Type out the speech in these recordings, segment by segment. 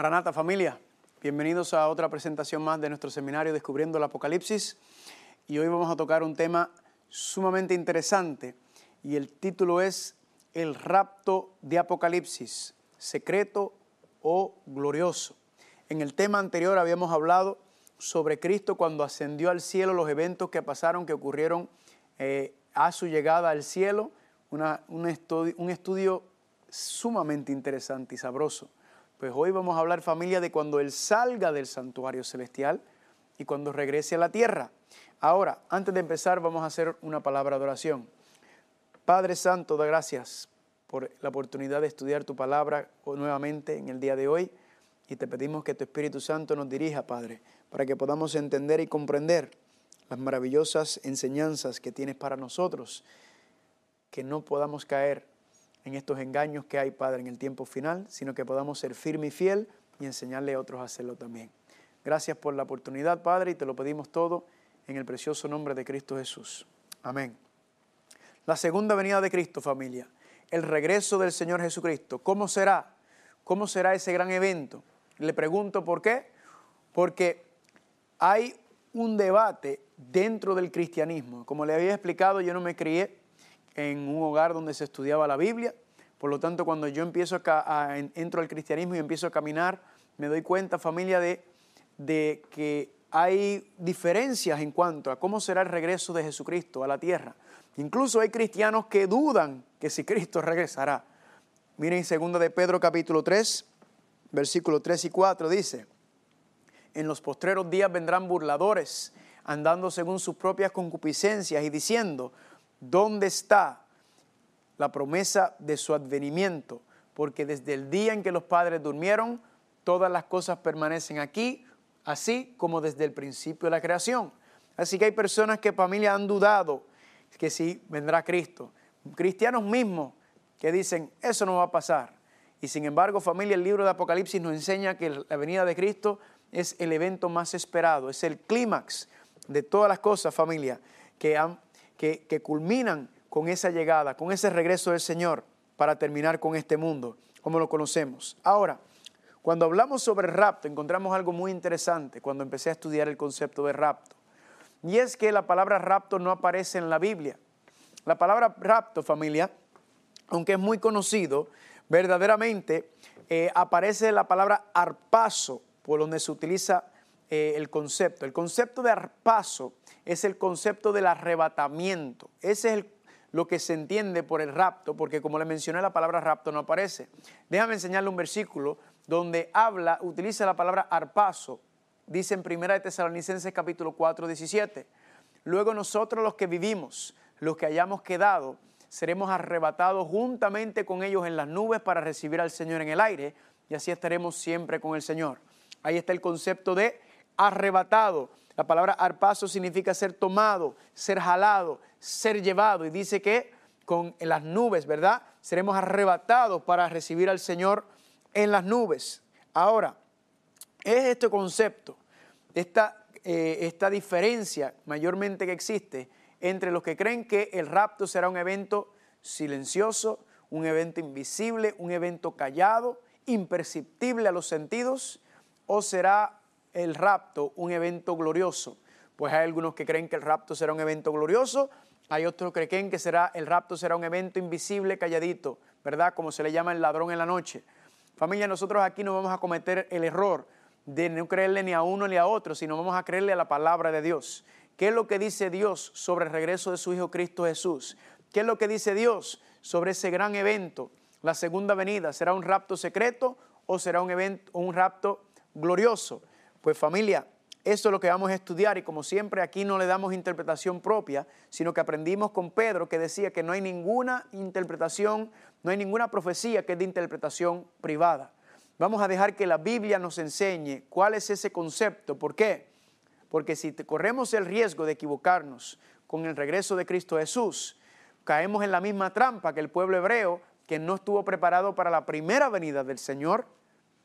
Maranata familia, bienvenidos a otra presentación más de nuestro seminario Descubriendo el Apocalipsis y hoy vamos a tocar un tema sumamente interesante y el título es El rapto de Apocalipsis, secreto o glorioso. En el tema anterior habíamos hablado sobre Cristo cuando ascendió al cielo, los eventos que pasaron, que ocurrieron eh, a su llegada al cielo, un, estudio, un estudio sumamente interesante y sabroso. Pues hoy vamos a hablar familia de cuando Él salga del santuario celestial y cuando regrese a la tierra. Ahora, antes de empezar, vamos a hacer una palabra de oración. Padre Santo, da gracias por la oportunidad de estudiar tu palabra nuevamente en el día de hoy y te pedimos que tu Espíritu Santo nos dirija, Padre, para que podamos entender y comprender las maravillosas enseñanzas que tienes para nosotros, que no podamos caer en estos engaños que hay, Padre, en el tiempo final, sino que podamos ser firme y fiel y enseñarle a otros a hacerlo también. Gracias por la oportunidad, Padre, y te lo pedimos todo en el precioso nombre de Cristo Jesús. Amén. La segunda venida de Cristo, familia, el regreso del Señor Jesucristo. ¿Cómo será? ¿Cómo será ese gran evento? Le pregunto por qué. Porque hay un debate dentro del cristianismo. Como le había explicado, yo no me crié en un hogar donde se estudiaba la Biblia. Por lo tanto, cuando yo empiezo a, entro al cristianismo y empiezo a caminar, me doy cuenta, familia, de, de que hay diferencias en cuanto a cómo será el regreso de Jesucristo a la tierra. Incluso hay cristianos que dudan que si Cristo regresará. Miren, segundo de Pedro capítulo 3, versículos 3 y 4 dice, en los postreros días vendrán burladores, andando según sus propias concupiscencias y diciendo, ¿Dónde está la promesa de su advenimiento? Porque desde el día en que los padres durmieron, todas las cosas permanecen aquí, así como desde el principio de la creación. Así que hay personas que familia han dudado que sí vendrá Cristo. Cristianos mismos que dicen, eso no va a pasar. Y sin embargo, familia, el libro de Apocalipsis nos enseña que la venida de Cristo es el evento más esperado, es el clímax de todas las cosas, familia, que han que, culminan con esa llegada, con ese regreso del Señor para terminar con este mundo, como lo conocemos. Ahora, cuando hablamos sobre rapto, encontramos algo muy interesante cuando empecé a estudiar el concepto de rapto. Y es que la palabra rapto no aparece en la Biblia. La palabra rapto, familia, aunque es muy conocido, verdaderamente eh, aparece la palabra arpazo, por donde se utiliza eh, el concepto. El concepto de arpazo es el concepto del arrebatamiento. Ese es lo que se entiende por el rapto, porque como le mencioné, la palabra rapto no aparece. Déjame enseñarle un versículo donde habla, utiliza la palabra arpazo. Dice en 1 de Tesalonicenses capítulo 4, 17. Luego nosotros los que vivimos, los que hayamos quedado, seremos arrebatados juntamente con ellos en las nubes para recibir al Señor en el aire y así estaremos siempre con el Señor. Ahí está el concepto de arrebatado. La palabra arpazo significa ser tomado, ser jalado, ser llevado. Y dice que con las nubes, ¿verdad? Seremos arrebatados para recibir al Señor en las nubes. Ahora, es este concepto, esta, eh, esta diferencia mayormente que existe entre los que creen que el rapto será un evento silencioso, un evento invisible, un evento callado, imperceptible a los sentidos, o será el rapto un evento glorioso? Pues hay algunos que creen que el rapto será un evento glorioso, hay otros que creen que será, el rapto será un evento invisible, calladito, ¿verdad? Como se le llama el ladrón en la noche. Familia, nosotros aquí no vamos a cometer el error de no creerle ni a uno ni a otro, sino vamos a creerle a la palabra de Dios. ¿Qué es lo que dice Dios sobre el regreso de su Hijo Cristo Jesús? ¿Qué es lo que dice Dios sobre ese gran evento, la segunda venida? ¿Será un rapto secreto o será un evento, un rapto glorioso? Pues familia, eso es lo que vamos a estudiar y como siempre aquí no le damos interpretación propia, sino que aprendimos con Pedro que decía que no hay ninguna interpretación, no hay ninguna profecía que es de interpretación privada. Vamos a dejar que la Biblia nos enseñe cuál es ese concepto. ¿Por qué? Porque si corremos el riesgo de equivocarnos con el regreso de Cristo Jesús, caemos en la misma trampa que el pueblo hebreo que no estuvo preparado para la primera venida del Señor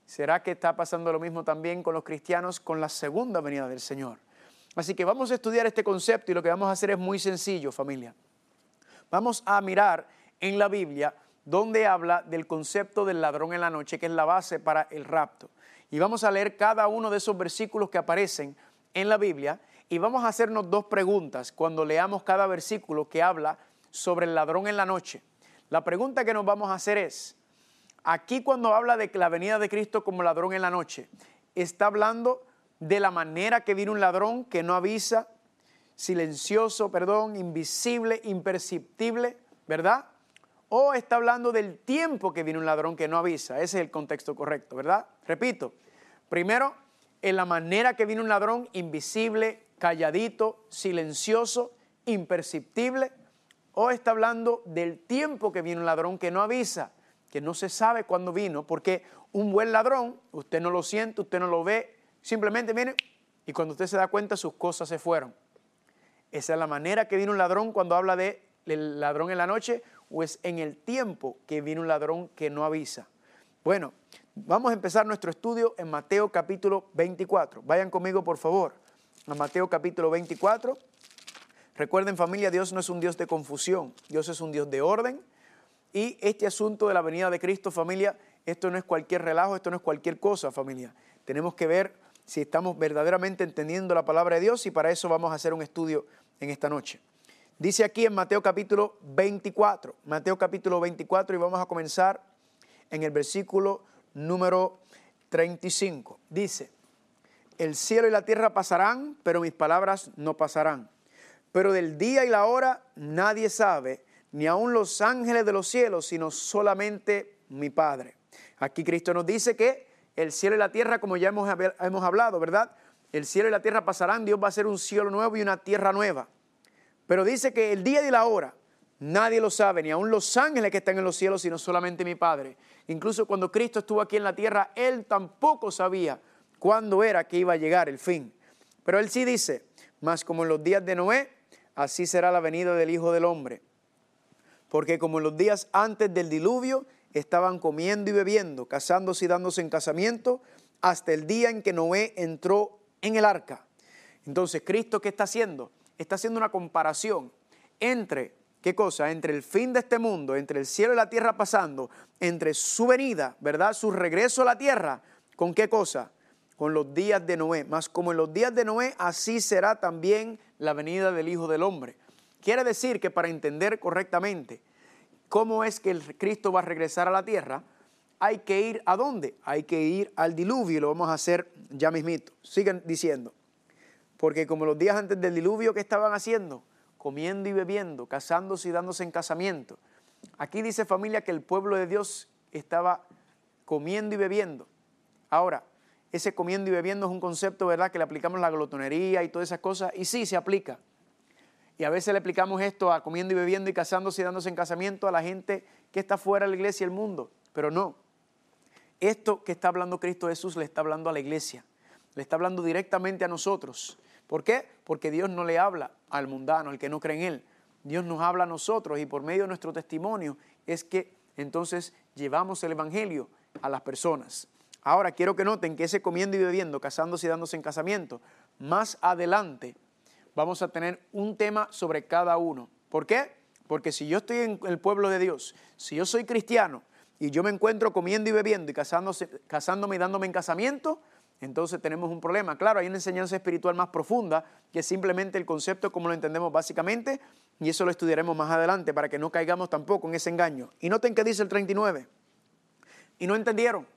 ¿Será que está pasando lo mismo también con los cristianos con la segunda venida del Señor? Así que vamos a estudiar este concepto y lo que vamos a hacer es muy sencillo, familia. Vamos a mirar en la Biblia donde habla del concepto del ladrón en la noche, que es la base para el rapto. Y vamos a leer cada uno de esos versículos que aparecen en la Biblia y vamos a hacernos dos preguntas cuando leamos cada versículo que habla sobre el ladrón en la noche. La pregunta que nos vamos a hacer es, aquí cuando habla de la venida de Cristo como ladrón en la noche, está hablando de la manera que viene un ladrón que no avisa, silencioso, perdón, invisible, imperceptible, ¿verdad? O está hablando del tiempo que viene un ladrón que no avisa. Ese es el contexto correcto, ¿verdad? Repito, primero, en la manera que viene un ladrón invisible, calladito, silencioso, imperceptible. O está hablando del tiempo que viene un ladrón que no avisa, que no se sabe cuándo vino, porque un buen ladrón, usted no lo siente, usted no lo ve, simplemente viene y cuando usted se da cuenta sus cosas se fueron. Esa es la manera que viene un ladrón cuando habla de el ladrón en la noche o es en el tiempo que viene un ladrón que no avisa. Bueno, vamos a empezar nuestro estudio en Mateo capítulo 24. Vayan conmigo por favor a Mateo capítulo 24. Recuerden familia, Dios no es un Dios de confusión, Dios es un Dios de orden. Y este asunto de la venida de Cristo, familia, esto no es cualquier relajo, esto no es cualquier cosa, familia. Tenemos que ver si estamos verdaderamente entendiendo la palabra de Dios y para eso vamos a hacer un estudio en esta noche. Dice aquí en Mateo capítulo 24, Mateo capítulo 24 y vamos a comenzar en el versículo número 35. Dice, el cielo y la tierra pasarán, pero mis palabras no pasarán. Pero del día y la hora nadie sabe, ni aun los ángeles de los cielos, sino solamente mi Padre. Aquí Cristo nos dice que el cielo y la tierra, como ya hemos, hemos hablado, ¿verdad? El cielo y la tierra pasarán, Dios va a hacer un cielo nuevo y una tierra nueva. Pero dice que el día y la hora nadie lo sabe, ni aun los ángeles que están en los cielos, sino solamente mi Padre. Incluso cuando Cristo estuvo aquí en la tierra, Él tampoco sabía cuándo era que iba a llegar el fin. Pero Él sí dice, más como en los días de Noé, así será la venida del Hijo del Hombre. Porque como en los días antes del diluvio, estaban comiendo y bebiendo, casándose y dándose en casamiento, hasta el día en que Noé entró en el arca. Entonces, ¿Cristo qué está haciendo? está haciendo una comparación entre, ¿qué cosa? Entre el fin de este mundo, entre el cielo y la tierra pasando, entre su venida, ¿verdad? Su regreso a la tierra, ¿con qué cosa? Con los días de Noé. Más como en los días de Noé, así será también la venida del Hijo del Hombre. Quiere decir que para entender correctamente cómo es que el Cristo va a regresar a la tierra, hay que ir a dónde? Hay que ir al diluvio y lo vamos a hacer ya mismito. Sigan diciendo. Porque como los días antes del diluvio, ¿qué estaban haciendo? Comiendo y bebiendo, casándose y dándose en casamiento. Aquí dice familia que el pueblo de Dios estaba comiendo y bebiendo. Ahora, ese comiendo y bebiendo es un concepto, ¿verdad?, que le aplicamos la glotonería y todas esas cosas, y sí, se aplica. Y a veces le aplicamos esto a comiendo y bebiendo y casándose y dándose en casamiento a la gente que está fuera de la iglesia y el mundo, pero no. Esto que está hablando Cristo Jesús le está hablando a la iglesia, le está hablando directamente a nosotros. ¿Por qué? Porque Dios no le habla al mundano, al que no cree en Él. Dios nos habla a nosotros y por medio de nuestro testimonio es que entonces llevamos el Evangelio a las personas. Ahora quiero que noten que ese comiendo y bebiendo, casándose y dándose en casamiento, más adelante vamos a tener un tema sobre cada uno. ¿Por qué? Porque si yo estoy en el pueblo de Dios, si yo soy cristiano y yo me encuentro comiendo y bebiendo y casándome y dándome en casamiento, entonces tenemos un problema. Claro, hay una enseñanza espiritual más profunda que es simplemente el concepto como lo entendemos básicamente y eso lo estudiaremos más adelante para que no caigamos tampoco en ese engaño. Y noten que dice el 39. Y no entendieron.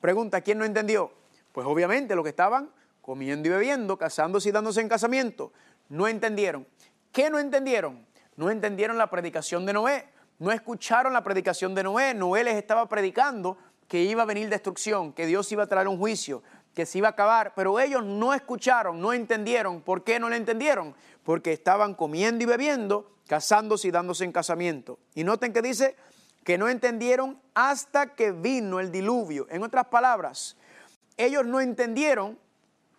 Pregunta, ¿quién no entendió? Pues obviamente los que estaban comiendo y bebiendo, casándose y dándose en casamiento, no entendieron. ¿Qué no entendieron? No entendieron la predicación de Noé. No escucharon la predicación de Noé. Noé les estaba predicando que iba a venir destrucción, que Dios iba a traer un juicio, que se iba a acabar, pero ellos no escucharon, no entendieron. ¿Por qué no lo entendieron? Porque estaban comiendo y bebiendo, casándose y dándose en casamiento. Y noten que dice que no entendieron hasta que vino el diluvio. En otras palabras, ellos no entendieron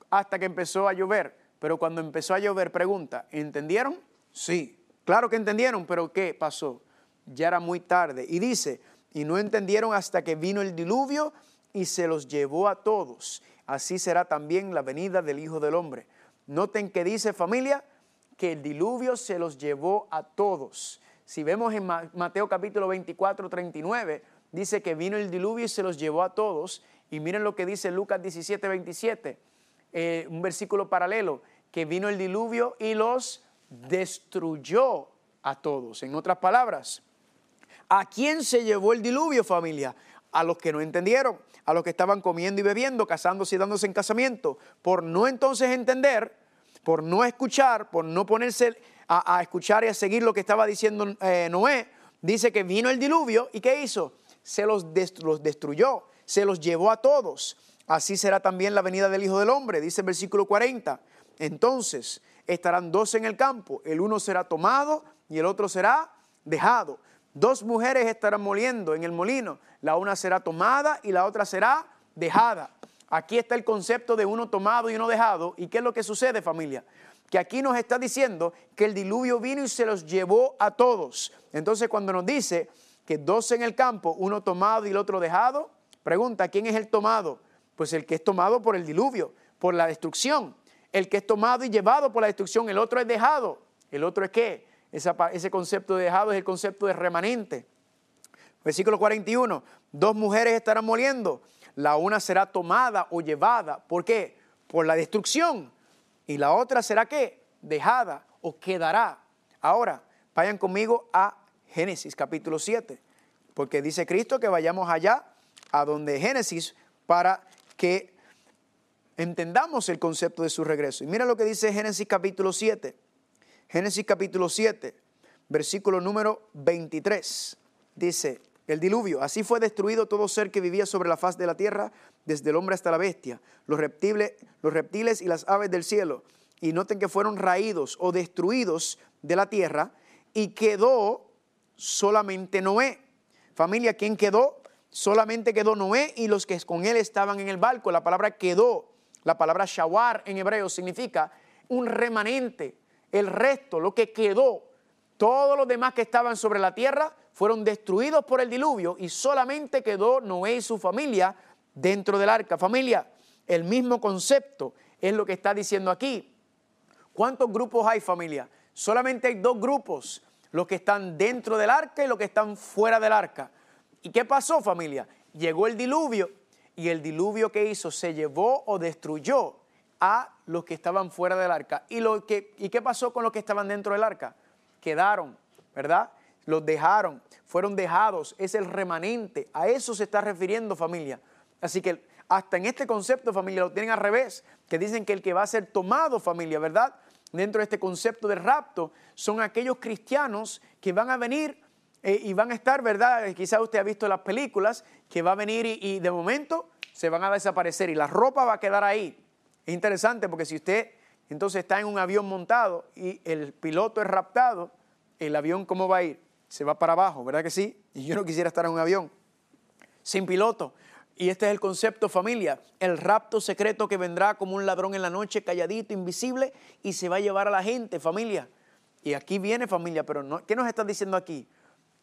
hasta que empezó a llover. Pero cuando empezó a llover, pregunta, ¿entendieron? Sí, claro que entendieron, pero ¿qué pasó? Ya era muy tarde. Y dice, y no entendieron hasta que vino el diluvio y se los llevó a todos así será también la venida del Hijo del Hombre. Noten que dice familia que el diluvio se los llevó a todos. Si vemos en Mateo capítulo 24, 39, dice que vino el diluvio y se los llevó a todos. Y miren lo que dice Lucas 17, 27, eh, un versículo paralelo, que vino el diluvio y los destruyó a todos. En otras palabras, ¿a quién se llevó el diluvio, familia? A los que no entendieron, a los que estaban comiendo y bebiendo, casándose y dándose en casamiento, por no entonces entender, por no escuchar, por no ponerse a, escuchar y a seguir lo que estaba diciendo eh, Noé, dice que vino el diluvio y ¿qué hizo? Se los, los destruyó, se los llevó a todos. Así será también la venida del Hijo del Hombre, dice el versículo 40. Entonces estarán dos en el campo, el uno será tomado y el otro será dejado. Dos mujeres estarán moliendo en el molino, la una será tomada y la otra será dejada. Aquí está el concepto de uno tomado y uno dejado. ¿Y qué es lo que sucede familia? Que aquí nos está diciendo que el diluvio vino y se los llevó a todos. Entonces cuando nos dice que dos en el campo, uno tomado y el otro dejado, pregunta, ¿quién es el tomado? Pues el que es tomado por el diluvio, por la destrucción. El que es tomado y llevado por la destrucción, el otro es dejado. ¿El otro es qué? ese concepto de dejado es el concepto de remanente. Versículo 41, dos mujeres estarán moliendo, la una será tomada o llevada. ¿Por qué? Por la destrucción. Y la otra será qué? Dejada o quedará. Ahora, vayan conmigo a Génesis capítulo 7, porque dice Cristo que vayamos allá a donde Génesis para que entendamos el concepto de su regreso. Y mira lo que dice Génesis capítulo 7. Génesis capítulo 7, versículo número 23. Dice, el diluvio, así fue destruido todo ser que vivía sobre la faz de la tierra, desde el hombre hasta la bestia, los reptiles, los reptiles y las aves del cielo. Y noten que fueron raídos o destruidos de la tierra y quedó solamente Noé. Familia, ¿quién quedó? Solamente quedó Noé y los que con él estaban en el barco. La palabra quedó, la palabra shawar en hebreo significa un remanente, el resto, lo que quedó, todos los demás que estaban sobre la tierra fueron destruidos por el diluvio y solamente quedó Noé y su familia dentro del arca. Familia, el mismo concepto es lo que está diciendo aquí. ¿Cuántos grupos hay familia? Solamente hay dos grupos, los que están dentro del arca y los que están fuera del arca. ¿Y qué pasó familia? Llegó el diluvio y el diluvio que hizo se llevó o destruyó a los que estaban fuera del arca. ¿Y, lo que, ¿Y qué pasó con los que estaban dentro del arca? Quedaron, ¿verdad? Los dejaron, fueron dejados, es el remanente. A eso se está refiriendo familia. Así que hasta en este concepto familia lo tienen al revés, que dicen que el que va a ser tomado familia, ¿verdad? Dentro de este concepto de rapto son aquellos cristianos que van a venir eh, y van a estar, ¿verdad? Quizás usted ha visto las películas, que va a venir y de momento se van a desaparecer y la ropa va a quedar ahí es interesante porque si usted entonces está en un avión montado y el piloto es raptado, el avión ¿cómo va a ir? Se va para abajo, ¿verdad que sí? Y yo no quisiera estar en un avión sin piloto. Y este es el concepto familia, el rapto secreto que vendrá como un ladrón en la noche, calladito, invisible, y se va a llevar a la gente, familia. Y aquí viene familia, pero ¿qué nos está diciendo aquí?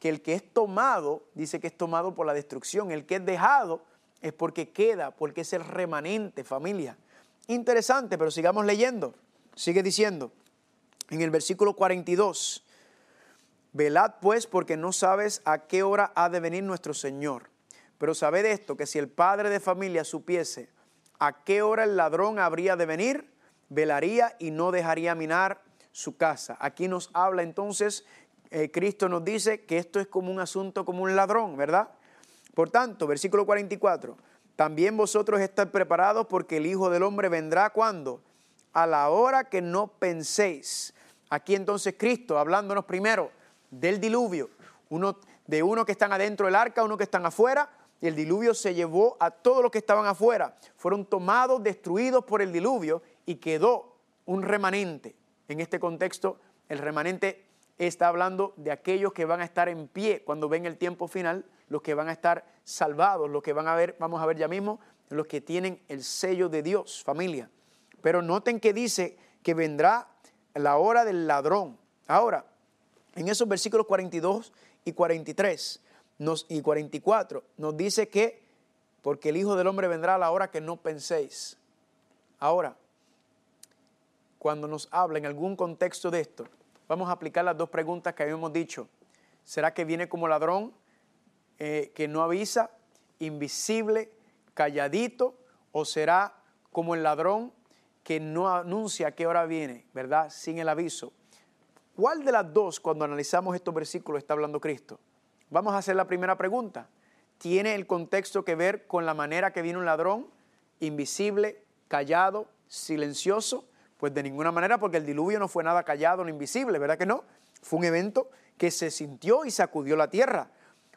Que el que es tomado, dice que es tomado por la destrucción, el que es dejado es porque queda, porque es el remanente, familia. Interesante, pero sigamos leyendo. Sigue diciendo en el versículo 42, velad pues porque no sabes a qué hora ha de venir nuestro Señor. Pero sabed esto, que si el padre de familia supiese a qué hora el ladrón habría de venir, velaría y no dejaría minar su casa. Aquí nos habla entonces, eh, Cristo nos dice que esto es como un asunto, como un ladrón, ¿verdad? Por tanto, versículo 44, también vosotros estad preparados porque el Hijo del Hombre vendrá cuando? A la hora que no penséis. Aquí entonces Cristo hablándonos primero del diluvio, uno, de uno que están adentro del arca, uno que están afuera, y el diluvio se llevó a todos los que estaban afuera. Fueron tomados, destruidos por el diluvio y quedó un remanente. En este contexto, el remanente está hablando de aquellos que van a estar en pie cuando ven el tiempo final los que van a estar salvados, los que van a ver, vamos a ver ya mismo, los que tienen el sello de Dios, familia. Pero noten que dice que vendrá la hora del ladrón. Ahora, en esos versículos 42 y 43 nos, y 44 nos dice que porque el Hijo del Hombre vendrá a la hora que no penséis. Ahora, cuando nos habla en algún contexto de esto, vamos a aplicar las dos preguntas que habíamos dicho. ¿Será que viene como ladrón eh, que no avisa, invisible, calladito? ¿O será como el ladrón que no anuncia a qué hora viene, ¿verdad? Sin el aviso. ¿Cuál de las dos, cuando analizamos estos versículos, está hablando Cristo? Vamos a hacer la primera pregunta. ¿Tiene el contexto que ver con la manera que viene un ladrón? Invisible, callado, silencioso. Pues de ninguna manera, porque el diluvio no fue nada callado ni invisible, ¿verdad que no? Fue un evento que se sintió y sacudió la tierra.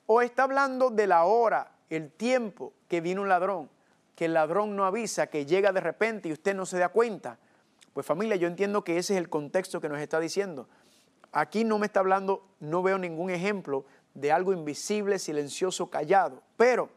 O está hablando de la hora, el tiempo que viene un ladrón, que el ladrón no avisa, que llega de repente y usted no se da cuenta. Pues familia, yo entiendo que ese es el contexto que nos está diciendo. Aquí no me está hablando, no veo ningún ejemplo de algo invisible, silencioso, callado. Pero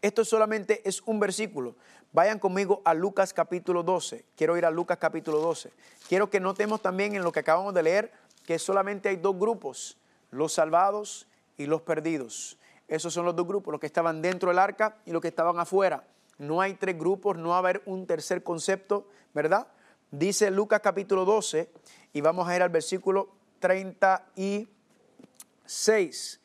esto solamente es un versículo. Vayan conmigo a Lucas capítulo 12. Quiero ir a Lucas capítulo 12. Quiero que notemos también en lo que acabamos de leer que solamente hay dos grupos, los salvados y los perdidos. Esos son los dos grupos, los que estaban dentro del arca y los que estaban afuera. No hay tres grupos, no va a haber un tercer concepto, ¿verdad? Dice Lucas capítulo 12 y vamos a ir al versículo 36.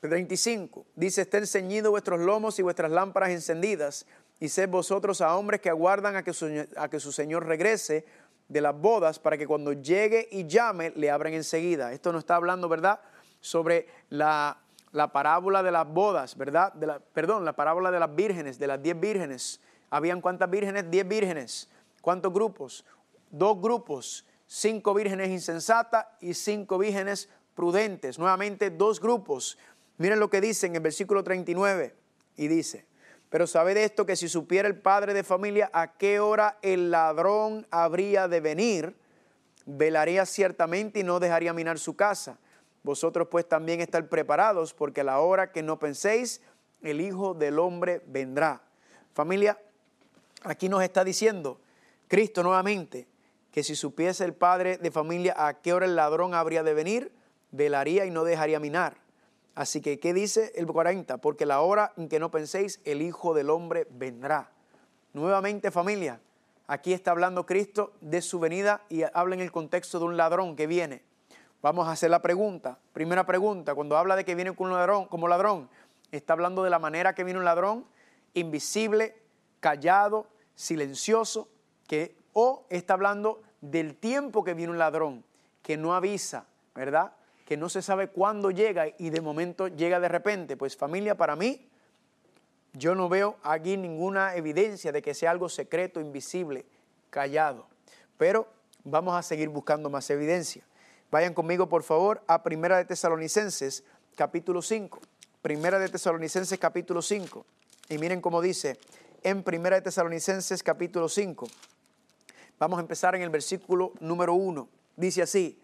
35. Dice, estén ceñidos vuestros lomos y vuestras lámparas encendidas, y sed vosotros a hombres que aguardan a que, su, a que su Señor regrese de las bodas, para que cuando llegue y llame, le abran enseguida. Esto no está hablando, ¿verdad?, sobre la, la parábola de las bodas, ¿verdad? De la, perdón, la parábola de las vírgenes, de las diez vírgenes. ¿Habían cuántas vírgenes? Diez vírgenes. ¿Cuántos grupos? Dos grupos, cinco vírgenes insensatas y cinco vírgenes prudentes. Nuevamente, dos grupos. Miren lo que dice en el versículo 39 y dice, pero sabe esto que si supiera el padre de familia a qué hora el ladrón habría de venir, velaría ciertamente y no dejaría minar su casa. Vosotros pues también estar preparados porque a la hora que no penséis, el Hijo del Hombre vendrá. Familia, aquí nos está diciendo Cristo nuevamente que si supiese el padre de familia a qué hora el ladrón habría de venir, velaría y no dejaría minar. Así que, ¿qué dice el 40? Porque la hora en que no penséis, el Hijo del Hombre vendrá. Nuevamente familia, aquí está hablando Cristo de su venida y habla en el contexto de un ladrón que viene. Vamos a hacer la pregunta. Primera pregunta, cuando habla de que viene como ladrón, como ladrón, está hablando de la manera que viene un ladrón, invisible, callado, silencioso, que o está hablando del tiempo que viene un ladrón, que no avisa, ¿verdad? Que no se sabe cuándo llega y de momento llega de repente. Pues familia, para mí, yo no veo aquí ninguna evidencia de que sea algo secreto, invisible, callado. Pero vamos a seguir buscando más evidencia. Vayan conmigo, por favor, a Primera de Tesalonicenses, capítulo 5. Primera de Tesalonicenses, capítulo 5. Y miren cómo dice en Primera de Tesalonicenses, capítulo 5. Vamos a empezar en el versículo número 1. Dice así,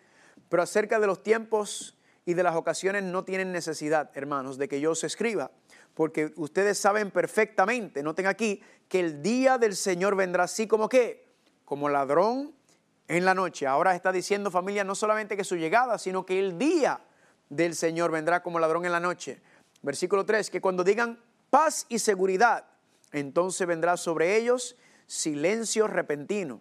pero acerca de los tiempos y de las ocasiones no tienen necesidad, hermanos, de que yo os escriba, porque ustedes saben perfectamente, noten aquí, que el día del Señor vendrá así como que, como ladrón en la noche. Ahora está diciendo familia no solamente que su llegada, sino que el día del Señor vendrá como ladrón en la noche. Versículo 3, que cuando digan paz y seguridad, entonces vendrá sobre ellos silencio repentino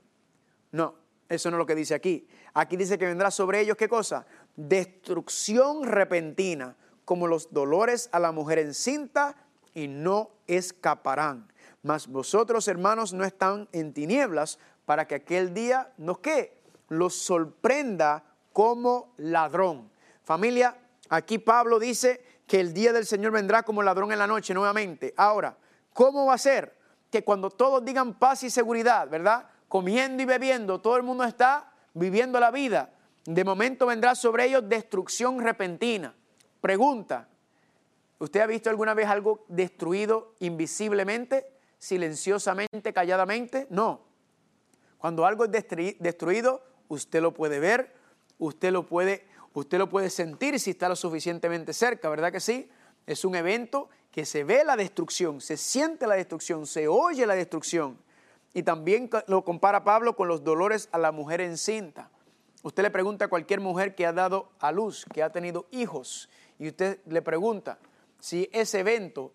no, eso no es lo que dice aquí. Aquí dice que vendrá sobre ellos, ¿qué cosa? Destrucción repentina, como los dolores a la mujer encinta, y no escaparán. Mas vosotros, hermanos, no están en tinieblas para que aquel día nos qué? Los sorprenda como ladrón. Familia, aquí Pablo dice que el día del Señor vendrá como ladrón en la noche nuevamente. Ahora, ¿cómo va a ser? Que cuando todos digan paz y seguridad, ¿verdad? Comiendo y bebiendo, todo el mundo está viviendo la vida. De momento vendrá sobre ellos destrucción repentina. Pregunta, ¿usted ha visto alguna vez algo destruido invisiblemente, silenciosamente, calladamente? No. Cuando algo es destruido, usted lo puede ver, usted lo puede, usted lo puede sentir si está lo suficientemente cerca, ¿verdad que sí? Es un evento que se ve la destrucción, se siente la destrucción, se oye la destrucción. Y también lo compara Pablo con los dolores a la mujer encinta. Usted le pregunta a cualquier mujer que ha dado a luz, que ha tenido hijos, y usted le pregunta si ese evento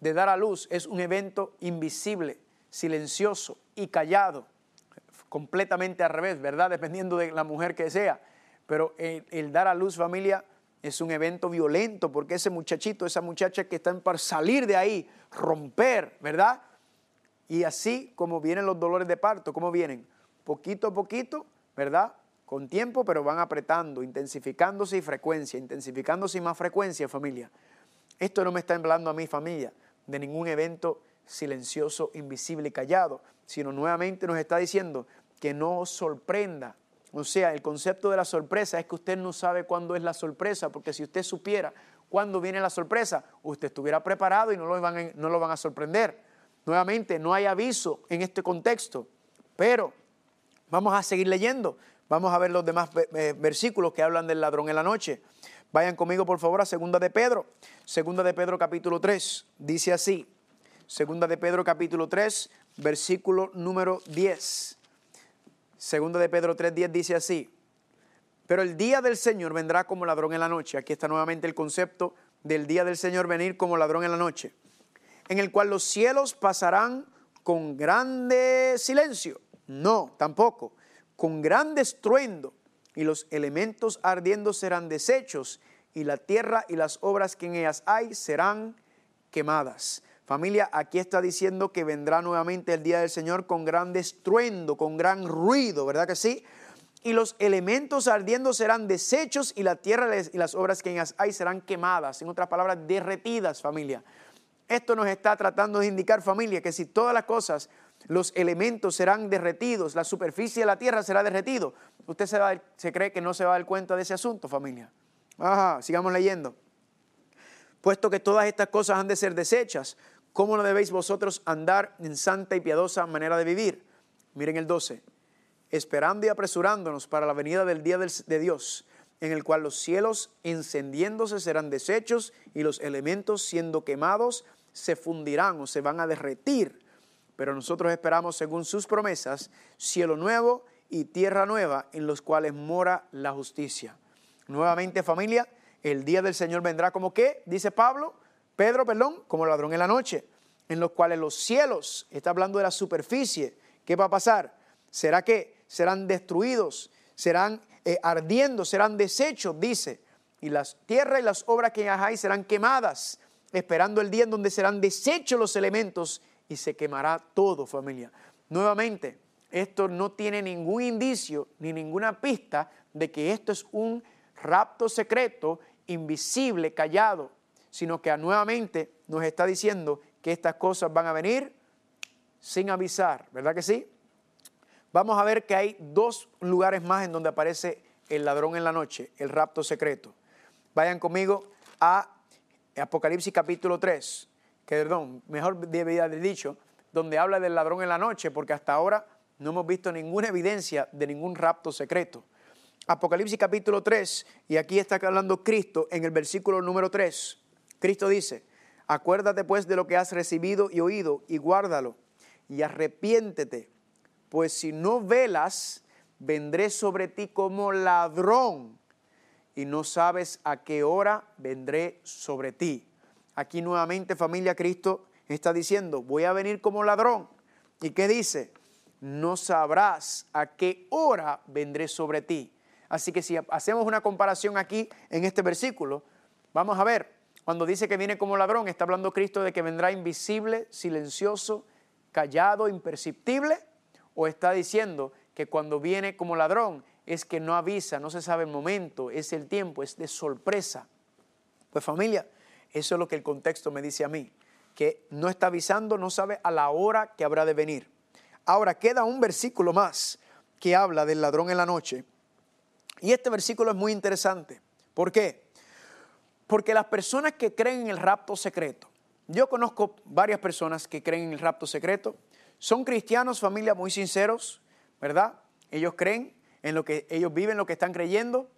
de dar a luz es un evento invisible, silencioso y callado, completamente al revés, ¿verdad? Dependiendo de la mujer que sea. Pero el, dar a luz familia es un evento violento porque ese muchachito, esa muchacha que están para salir de ahí, romper, ¿verdad? Y así como vienen los dolores de parto, ¿cómo vienen? Poquito a poquito, ¿verdad? Con tiempo, pero van apretando, intensificándose y frecuencia, intensificándose y más frecuencia, familia. Esto no me está hablando a mi familia de ningún evento silencioso, invisible y callado, sino nuevamente nos está diciendo que no sorprenda. O sea, el concepto de la sorpresa es que usted no sabe cuándo es la sorpresa, porque si usted supiera cuándo viene la sorpresa, usted estuviera preparado y no lo van a sorprender. Nuevamente, no hay aviso en este contexto, pero vamos a seguir leyendo. Vamos a ver los demás versículos que hablan del ladrón en la noche. Vayan conmigo, por favor, a Segunda de Pedro. Segunda de Pedro, capítulo 3. Dice así. Segunda de Pedro, capítulo 3, versículo número 10. Segunda de Pedro 3, 10 dice así. Pero el día del Señor vendrá como ladrón en la noche. Aquí está nuevamente el concepto del día del Señor venir como ladrón en la noche. En el cual los cielos pasarán con grande silencio. No, tampoco. Con grande estruendo y los elementos ardiendo serán deshechos, y la tierra y las obras que en ellas hay serán quemadas. Familia, aquí está diciendo que vendrá nuevamente el día del Señor con gran estruendo, con gran ruido, ¿verdad que sí? Y los elementos ardiendo serán deshechos y la tierra y las obras que en ellas hay serán quemadas, en otras palabras, derretidas, familia. Esto nos está tratando de indicar, familia, que si todas las cosas, los elementos serán derretidos, la superficie de la tierra será derretido, usted se, se cree que no se va a dar cuenta de ese asunto, familia. Ajá, sigamos leyendo. Puesto que todas estas cosas han de ser desechas, ¿cómo no debéis vosotros andar en santa y piadosa manera de vivir? Miren el 12. Esperando y apresurándonos para la venida del día de Dios, en el cual los cielos encendiéndose serán deshechos y los elementos siendo quemados se fundirán o se van a derretir. Pero nosotros esperamos, según sus promesas, cielo nuevo y tierra nueva en los cuales mora la justicia. Nuevamente familia, el día del Señor vendrá como qué, dice Pablo, Pedro, perdón, como ladrón en la noche, en los cuales los cielos, está hablando de la superficie, ¿qué va a pasar? ¿Será que serán destruidos, serán eh, ardiendo, serán deshechos, dice, y las tierras y las obras que hay serán quemadas, esperando el día en donde serán deshechos los elementos y se quemará todo, familia. Nuevamente, esto no tiene ningún indicio ni ninguna pista de que esto es un rapto secreto, invisible, callado, sino que nuevamente nos está diciendo que estas cosas van a venir sin avisar, ¿verdad que sí? Vamos a ver que hay dos lugares más en donde aparece el ladrón en la noche, el rapto secreto. Vayan conmigo a Apocalipsis capítulo 3, que perdón, mejor debería haber dicho, donde habla del ladrón en la noche, porque hasta ahora no hemos visto ninguna evidencia de ningún rapto secreto. Apocalipsis capítulo 3, y aquí está hablando Cristo en el versículo número 3. Cristo dice, acuérdate pues de lo que has recibido y oído y guárdalo y arrepiéntete, pues si no velas, vendré sobre ti como ladrón y no sabes a qué hora vendré sobre ti. Aquí nuevamente familia Cristo está diciendo, voy a venir como ladrón. ¿Y qué dice? no sabrás a qué hora vendré sobre ti. Así que si hacemos una comparación aquí en este versículo, vamos a ver, cuando dice que viene como ladrón, está hablando Cristo de que vendrá invisible, silencioso, callado, imperceptible, o está diciendo que cuando viene como ladrón es que no avisa, no se sabe el momento, es el tiempo, es de sorpresa. Pues familia, eso es lo que el contexto me dice a mí, que no está avisando, no sabe a la hora que habrá de venir. Ahora queda un versículo más que habla del ladrón en la noche. Y este versículo es muy interesante. ¿Por qué? Porque las personas que creen en el rapto secreto, yo conozco varias personas que creen en el rapto secreto, son cristianos, familia, muy sinceros, ¿verdad? Ellos creen en lo que ellos viven, lo que están creyendo,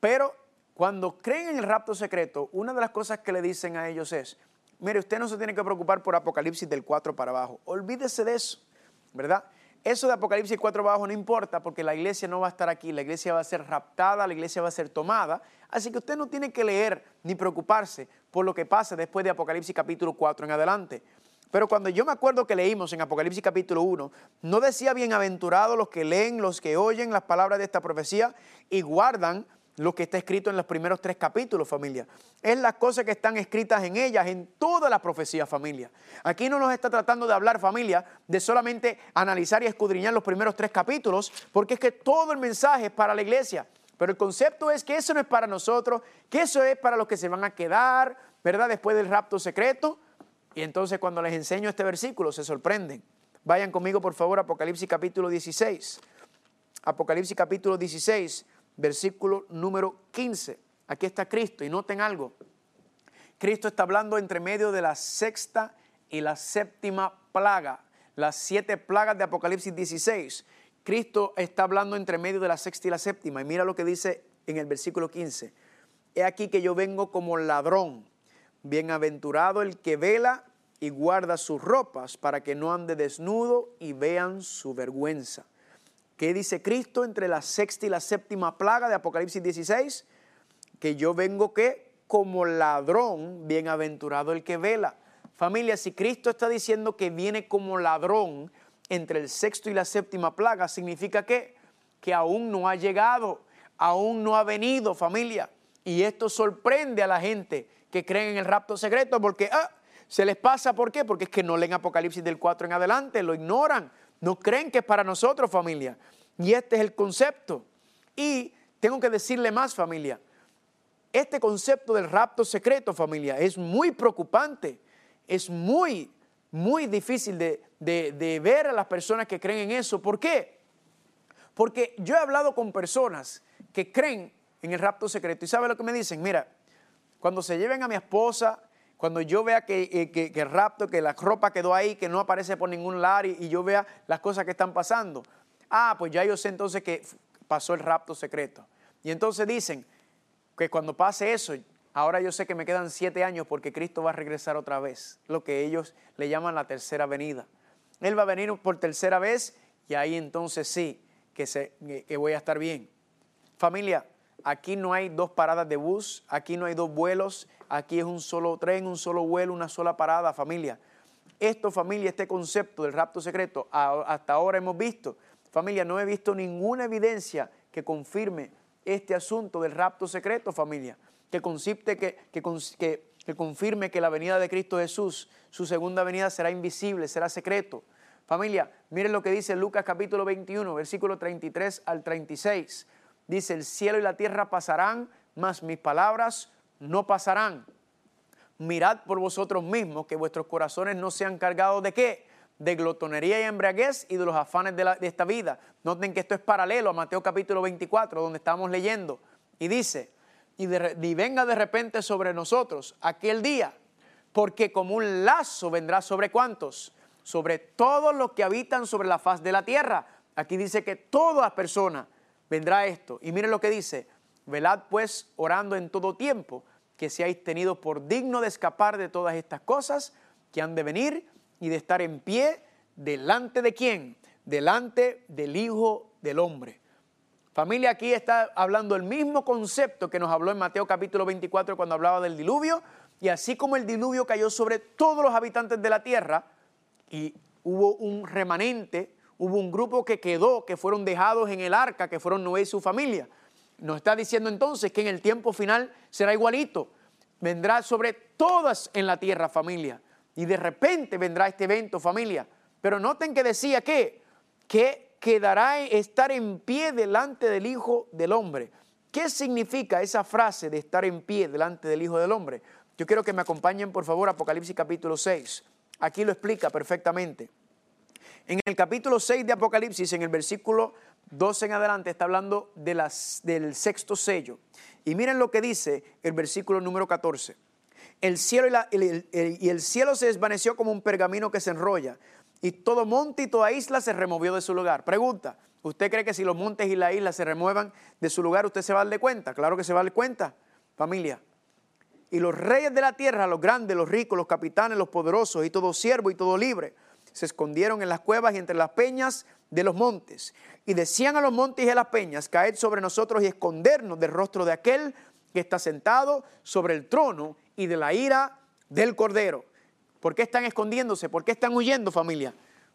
pero cuando creen en el rapto secreto, una de las cosas que le dicen a ellos es, mire, usted no se tiene que preocupar por Apocalipsis del 4 para abajo, olvídese de eso. ¿verdad? Eso de Apocalipsis 4 abajo no importa porque la iglesia no va a estar aquí, la iglesia va a ser raptada, la iglesia va a ser tomada. Así que usted no tiene que leer ni preocuparse por lo que pase después de Apocalipsis capítulo 4 en adelante. Pero cuando yo me acuerdo que leímos en Apocalipsis capítulo 1, no decía bienaventurados los que leen, los que oyen las palabras de esta profecía y guardan lo que está escrito en los primeros tres capítulos, familia. Es las cosas que están escritas en ellas, en toda la profecía, familia. Aquí no nos está tratando de hablar, familia, de solamente analizar y escudriñar los primeros tres capítulos, porque es que todo el mensaje es para la iglesia. Pero el concepto es que eso no es para nosotros, que eso es para los que se van a quedar, ¿verdad? Después del rapto secreto. Y entonces cuando les enseño este versículo se sorprenden. Vayan conmigo, por favor, Apocalipsis capítulo 16. Apocalipsis capítulo 16 versículo número 15. Aquí está Cristo y noten algo. Cristo está hablando entre medio de la sexta y la séptima plaga, las siete plagas de Apocalipsis 16. Cristo está hablando entre medio de la sexta y la séptima. Y mira lo que dice en el versículo 15. He aquí que yo vengo como ladrón. Bienaventurado el que vela y guarda sus ropas para que no ande desnudo y vean su vergüenza. ¿Qué dice Cristo entre la sexta y la séptima plaga de Apocalipsis 16? Que yo vengo que como ladrón, bienaventurado el que vela. Familia, si Cristo está diciendo que viene como ladrón entre el sexto y la séptima plaga, significa que que aún no ha llegado, aún no ha venido, familia. Y esto sorprende a la gente que creen en el rapto secreto porque ah, se les pasa, ¿por qué? Porque es que no leen Apocalipsis del 4 en adelante, lo ignoran, no creen que es para nosotros, familia. Y este es el concepto. Y tengo que decirle más, familia. Este concepto del rapto secreto, familia, es muy preocupante. Es muy, muy difícil de, de ver a las personas que creen en eso. ¿Por qué? Porque yo he hablado con personas que creen en el rapto secreto y ¿sabe lo que me dicen? Mira, cuando se lleven a mi esposa cuando yo vea eh, que, el rapto, que la ropa quedó ahí, que no aparece por ningún lado y, yo vea las cosas que están pasando. Ah, pues ya yo sé entonces que pasó el rapto secreto. Y entonces dicen que cuando pase eso, ahora yo sé que me quedan siete años porque Cristo va a regresar otra vez, lo que ellos le llaman la tercera venida. Él va a venir por tercera vez y ahí entonces sí que, se, que voy a estar bien. Familia, aquí no hay dos paradas de bus, aquí no hay dos vuelos, aquí es un solo tren, un solo vuelo, una sola parada, familia. Esto, familia, este concepto del rapto secreto, hasta ahora hemos visto, familia, no he visto ninguna evidencia que confirme este asunto del rapto secreto, familia, que, consiste, que, que, que confirme que la venida de Cristo Jesús, su segunda venida será invisible, será secreto. Familia, miren lo que dice Lucas capítulo 21, versículo 33 al 36. Dice, el cielo y la tierra pasarán, mas mis palabras no pasarán. Mirad por vosotros mismos que vuestros corazones no sean cargados de qué? De glotonería y embriaguez y de los afanes de, esta vida. Noten que esto es paralelo a Mateo capítulo 24, donde estamos leyendo. Y dice, y, y venga de repente sobre nosotros aquel día, porque como un lazo vendrá sobre cuántos? Sobre todos los que habitan sobre la faz de la tierra. Aquí dice que todas personas vendrá esto. Y miren lo que dice, velad pues orando en todo tiempo, que seáis tenidos por digno de escapar de todas estas cosas que han de venir y de estar en pie delante de quién? Delante del Hijo del Hombre. Familia, aquí está hablando el mismo concepto que nos habló en Mateo capítulo 24 cuando hablaba del diluvio. Y así como el diluvio cayó sobre todos los habitantes de la tierra y hubo un remanente, hubo un grupo que quedó, que fueron dejados en el arca, que fueron Noé y su familia. Nos está diciendo entonces que en el tiempo final será igualito. Vendrá sobre todas en la tierra familia. Y de repente vendrá este evento familia. Pero noten que decía que, que quedará estar en pie delante del Hijo del Hombre. ¿Qué significa esa frase de estar en pie delante del Hijo del Hombre? Yo quiero que me acompañen por favor Apocalipsis capítulo 6. Aquí lo explica perfectamente. En el capítulo 6 de Apocalipsis, en el versículo 12 en adelante está hablando del sexto sello. Y miren lo que dice el versículo número 14. El cielo y el cielo se desvaneció como un pergamino que se enrolla, y todo monte y toda isla se removió de su lugar. Pregunta, ¿usted cree que si los montes y la isla se remuevan de su lugar, usted se va a dar de cuenta? Claro que se va a dar cuenta, familia. Y los reyes de la tierra, los grandes, los ricos, los capitanes, los poderosos, y todo siervo y todo libre, se escondieron en las cuevas y entre las peñas de los montes. Y decían a los montes y a las peñas, caed sobre nosotros y escondernos del rostro de aquel que está sentado sobre el trono y de la ira del cordero. ¿Por qué están escondiéndose? ¿Por qué están huyendo, familia?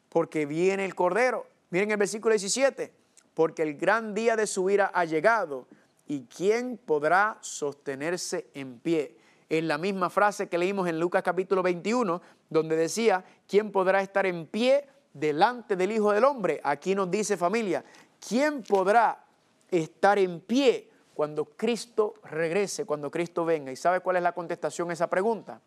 Porque viene el cordero. Miren el versículo 17. Porque el gran día de su ira ha llegado ¿Y quién podrá sostenerse en pie? Es la misma frase que leímos en Lucas capítulo 21, donde decía, ¿quién podrá estar en pie delante del Hijo del Hombre? Aquí nos dice familia, ¿quién podrá estar en pie cuando Cristo regrese, cuando Cristo venga? ¿Y sabe cuál es la contestación a esa pregunta?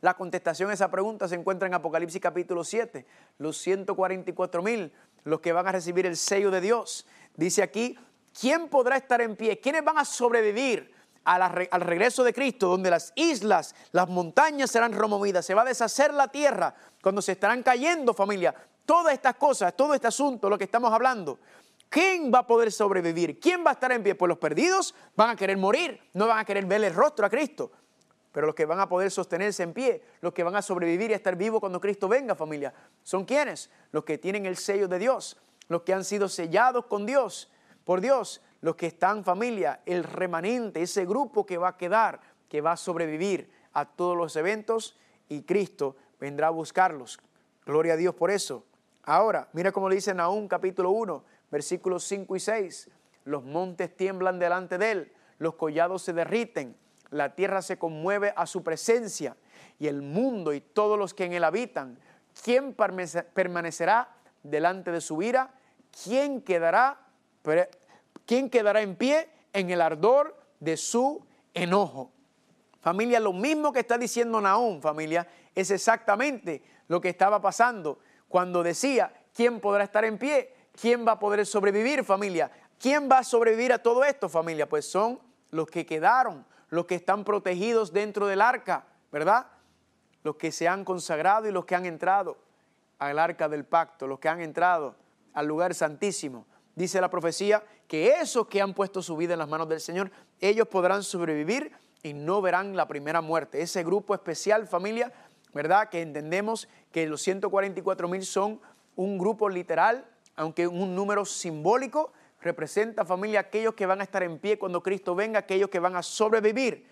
La contestación a esa pregunta se encuentra en Apocalipsis capítulo 7, los 144 mil, los que van a recibir el sello de Dios. Dice aquí, ¿quién podrá estar en pie? ¿Quiénes van a sobrevivir al regreso de Cristo, donde las islas, las montañas serán removidas, se va a deshacer la tierra, cuando se estarán cayendo familia? Todas estas cosas, todo este asunto, lo que estamos hablando, ¿Quién va a poder sobrevivir? ¿Quién va a estar en pie? Pues los perdidos van a querer morir, no van a querer ver el rostro a Cristo. Pero los que van a poder sostenerse en pie, los que van a sobrevivir y estar vivos cuando Cristo venga, familia, ¿son quiénes? Los que tienen el sello de Dios, los que han sido sellados con Dios, por Dios, los que están, familia, el remanente, ese grupo que va a quedar, que va a sobrevivir a todos los eventos y Cristo vendrá a buscarlos. Gloria a Dios por eso. Ahora, mira cómo le dice Nahum capítulo 1, versículos 5 y 6. Los montes tiemblan delante de él, los collados se derriten la tierra se conmueve a su presencia y el mundo y todos los que en él habitan. ¿Quién permanecerá delante de su ira? ¿Quién quedará, quién quedará en pie en el ardor de su enojo? Familia, lo mismo que está diciendo Naón, familia, es exactamente lo que estaba pasando cuando decía, ¿quién podrá estar en pie? ¿Quién va a poder sobrevivir, familia? ¿Quién va a sobrevivir a todo esto, familia? Pues son los que quedaron, los que están protegidos dentro del arca, ¿verdad? Los que se han consagrado y los que han entrado al arca del pacto, los que han entrado al lugar santísimo. Dice la profecía que esos que han puesto su vida en las manos del Señor, ellos podrán sobrevivir y no verán la primera muerte. Ese grupo especial, familia, ¿verdad? Que entendemos que los 144 mil son un grupo literal, aunque un número simbólico, representa familia aquellos que van a estar en pie cuando Cristo venga, aquellos que van a sobrevivir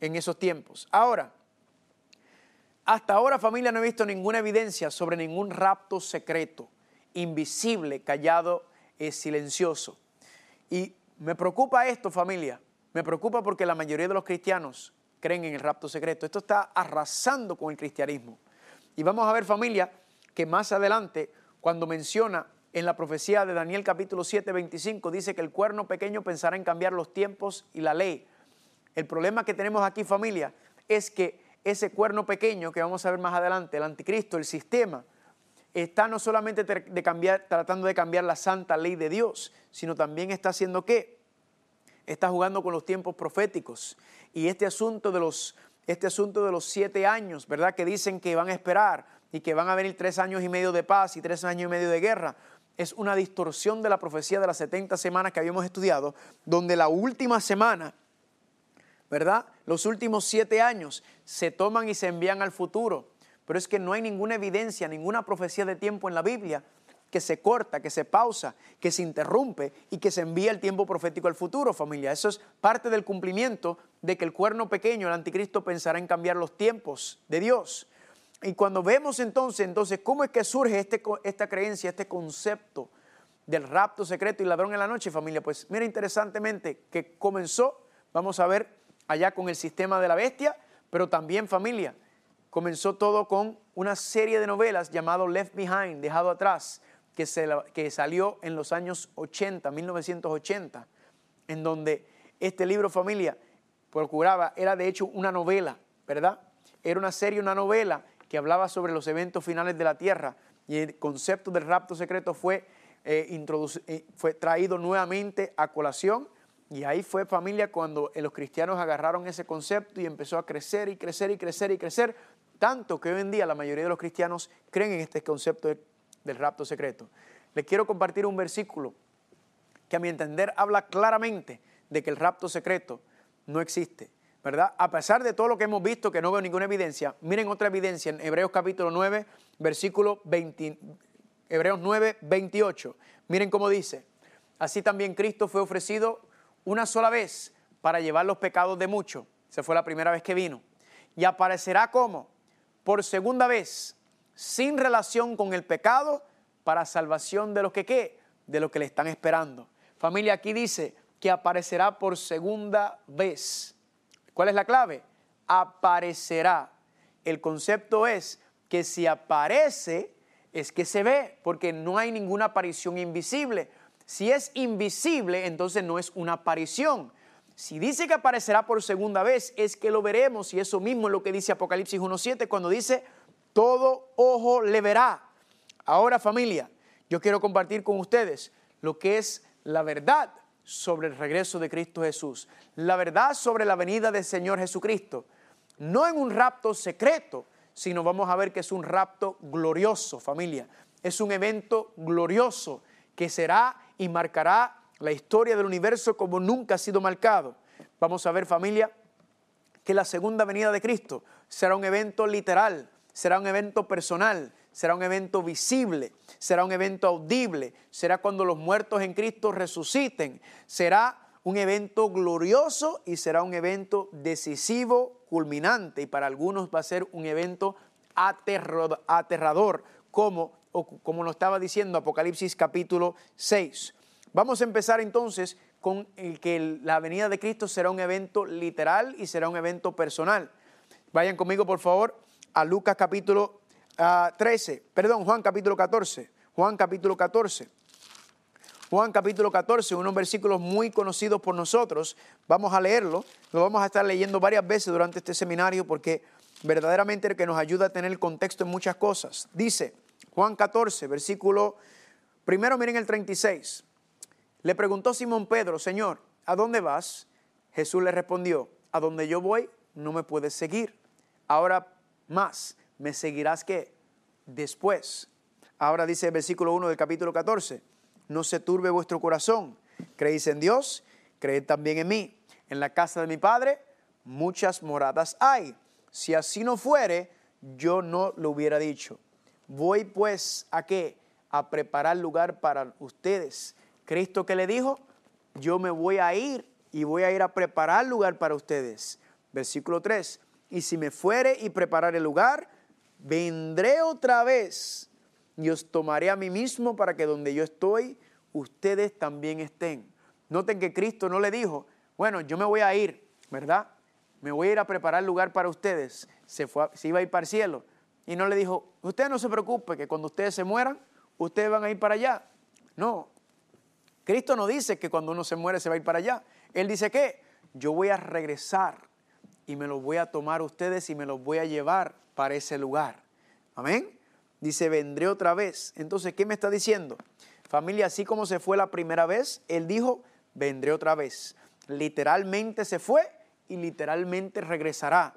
en esos tiempos. Ahora, hasta ahora familia no he visto ninguna evidencia sobre ningún rapto secreto, invisible, callado, eh, silencioso. Y me preocupa esto familia, me preocupa porque la mayoría de los cristianos creen en el rapto secreto. Esto está arrasando con el cristianismo. Y vamos a ver familia que más adelante, cuando menciona en la profecía de Daniel capítulo 7, 25, dice que el cuerno pequeño pensará en cambiar los tiempos y la ley. El problema que tenemos aquí familia es que ese cuerno pequeño que vamos a ver más adelante, el anticristo, el sistema, está no solamente tratando de cambiar la santa ley de Dios, sino también está haciendo qué? Está jugando con los tiempos proféticos. Y este asunto de los, este asunto de los siete años, ¿verdad? Que dicen que van a esperar y que van a venir tres años y medio de paz y tres años y medio de guerra es una distorsión de la profecía de las 70 semanas que habíamos estudiado, donde la última semana, ¿verdad? Los últimos siete años se toman y se envían al futuro. Pero es que no hay ninguna evidencia, ninguna profecía de tiempo en la Biblia que se corta, que se pausa, que se interrumpe y que se envía el tiempo profético al futuro, familia. Eso es parte del cumplimiento de que el cuerno pequeño, el anticristo, pensará en cambiar los tiempos de Dios. Y cuando vemos entonces, entonces, cómo es que surge este, esta creencia, este concepto del rapto secreto y ladrón en la noche, familia, pues mira interesantemente que comenzó, vamos a ver, allá con el sistema de la bestia, pero también familia, comenzó todo con una serie de novelas llamado Left Behind, dejado atrás, que, se, que salió en los años 80, 1980, en donde este libro, familia, procuraba, era de hecho una novela, ¿verdad? Era una serie, una novela que hablaba sobre los eventos finales de la tierra y el concepto del rapto secreto fue, eh, eh, fue traído nuevamente a colación y ahí fue familia cuando eh, los cristianos agarraron ese concepto y empezó a crecer y crecer y crecer y crecer, tanto que hoy en día la mayoría de los cristianos creen en este concepto del rapto secreto. Les quiero compartir un versículo que a mi entender habla claramente de que el rapto secreto no existe. ¿verdad? A pesar de todo lo que hemos visto, que no veo ninguna evidencia, miren otra evidencia en Hebreos capítulo 9, versículo 20, Hebreos 9, 28. Miren cómo dice, así también Cristo fue ofrecido una sola vez para llevar los pecados de muchos. Esa fue la primera vez que vino. Y aparecerá como por segunda vez, sin relación con el pecado, para salvación de los que qué, de los que le están esperando. Familia, aquí dice que aparecerá por segunda vez. ¿Cuál es la clave? Aparecerá. El concepto es que si aparece, es que se ve, porque no hay ninguna aparición invisible. Si es invisible, entonces no es una aparición. Si dice que aparecerá por segunda vez, es que lo veremos, y eso mismo es lo que dice Apocalipsis 1.7, cuando dice, todo ojo le verá. Ahora familia, yo quiero compartir con ustedes lo que es la verdad sobre el regreso de Cristo Jesús, la verdad sobre la venida del Señor Jesucristo, no en un rapto secreto, sino vamos a ver que es un rapto glorioso, familia. Es un evento glorioso que será y marcará la historia del universo como nunca ha sido marcado. Vamos a ver, familia, que la segunda venida de Cristo será un evento literal, será un evento personal, será un evento visible, será un evento audible, será cuando los muertos en Cristo resuciten, será un evento glorioso y será un evento decisivo, culminante, y para algunos va a ser un evento aterrador, como, como nos estaba diciendo Apocalipsis capítulo 6. Vamos a empezar entonces con el que la venida de Cristo será un evento literal y será un evento personal. Vayan conmigo, por favor, a Lucas capítulo 13, perdón, Juan capítulo 14, Juan capítulo 14. Juan capítulo 14, unos versículos muy conocidos por nosotros. Vamos a leerlo, lo vamos a estar leyendo varias veces durante este seminario porque verdaderamente es que nos ayuda a tener el contexto en muchas cosas. Dice Juan 14, versículo, primero miren el 36. Le preguntó Simón Pedro, Señor, ¿a dónde vas? Jesús le respondió, a donde yo voy no me puedes seguir. Ahora más, ¿me seguirás qué? Después. Ahora dice el versículo 1 del capítulo 14, no se turbe vuestro corazón. Creéis en Dios, creed también en mí. En la casa de mi Padre muchas moradas hay. Si así no fuere, yo no lo hubiera dicho. Voy pues a qué? A preparar lugar para ustedes. Cristo que le dijo, yo me voy a ir y voy a ir a preparar lugar para ustedes. Versículo 3. Y si me fuere y preparar el lugar, vendré otra vez y os tomaré a mí mismo para que donde yo estoy, ustedes también estén. Noten que Cristo no le dijo, bueno, yo me voy a ir, ¿verdad? Me voy a ir a preparar lugar para ustedes. Se, fue, se iba a ir para el cielo. Y no le dijo, usted no se preocupe, que cuando ustedes se mueran, ustedes van a ir para allá. No, Cristo no dice que cuando uno se muere se va a ir para allá. Él dice que yo voy a regresar y me los voy a tomar a ustedes y me los voy a llevar para ese lugar. Amén. Dice, vendré otra vez. Entonces, ¿qué me está diciendo? Familia, así como se fue la primera vez, Él dijo, vendré otra vez. Literalmente se fue y literalmente regresará.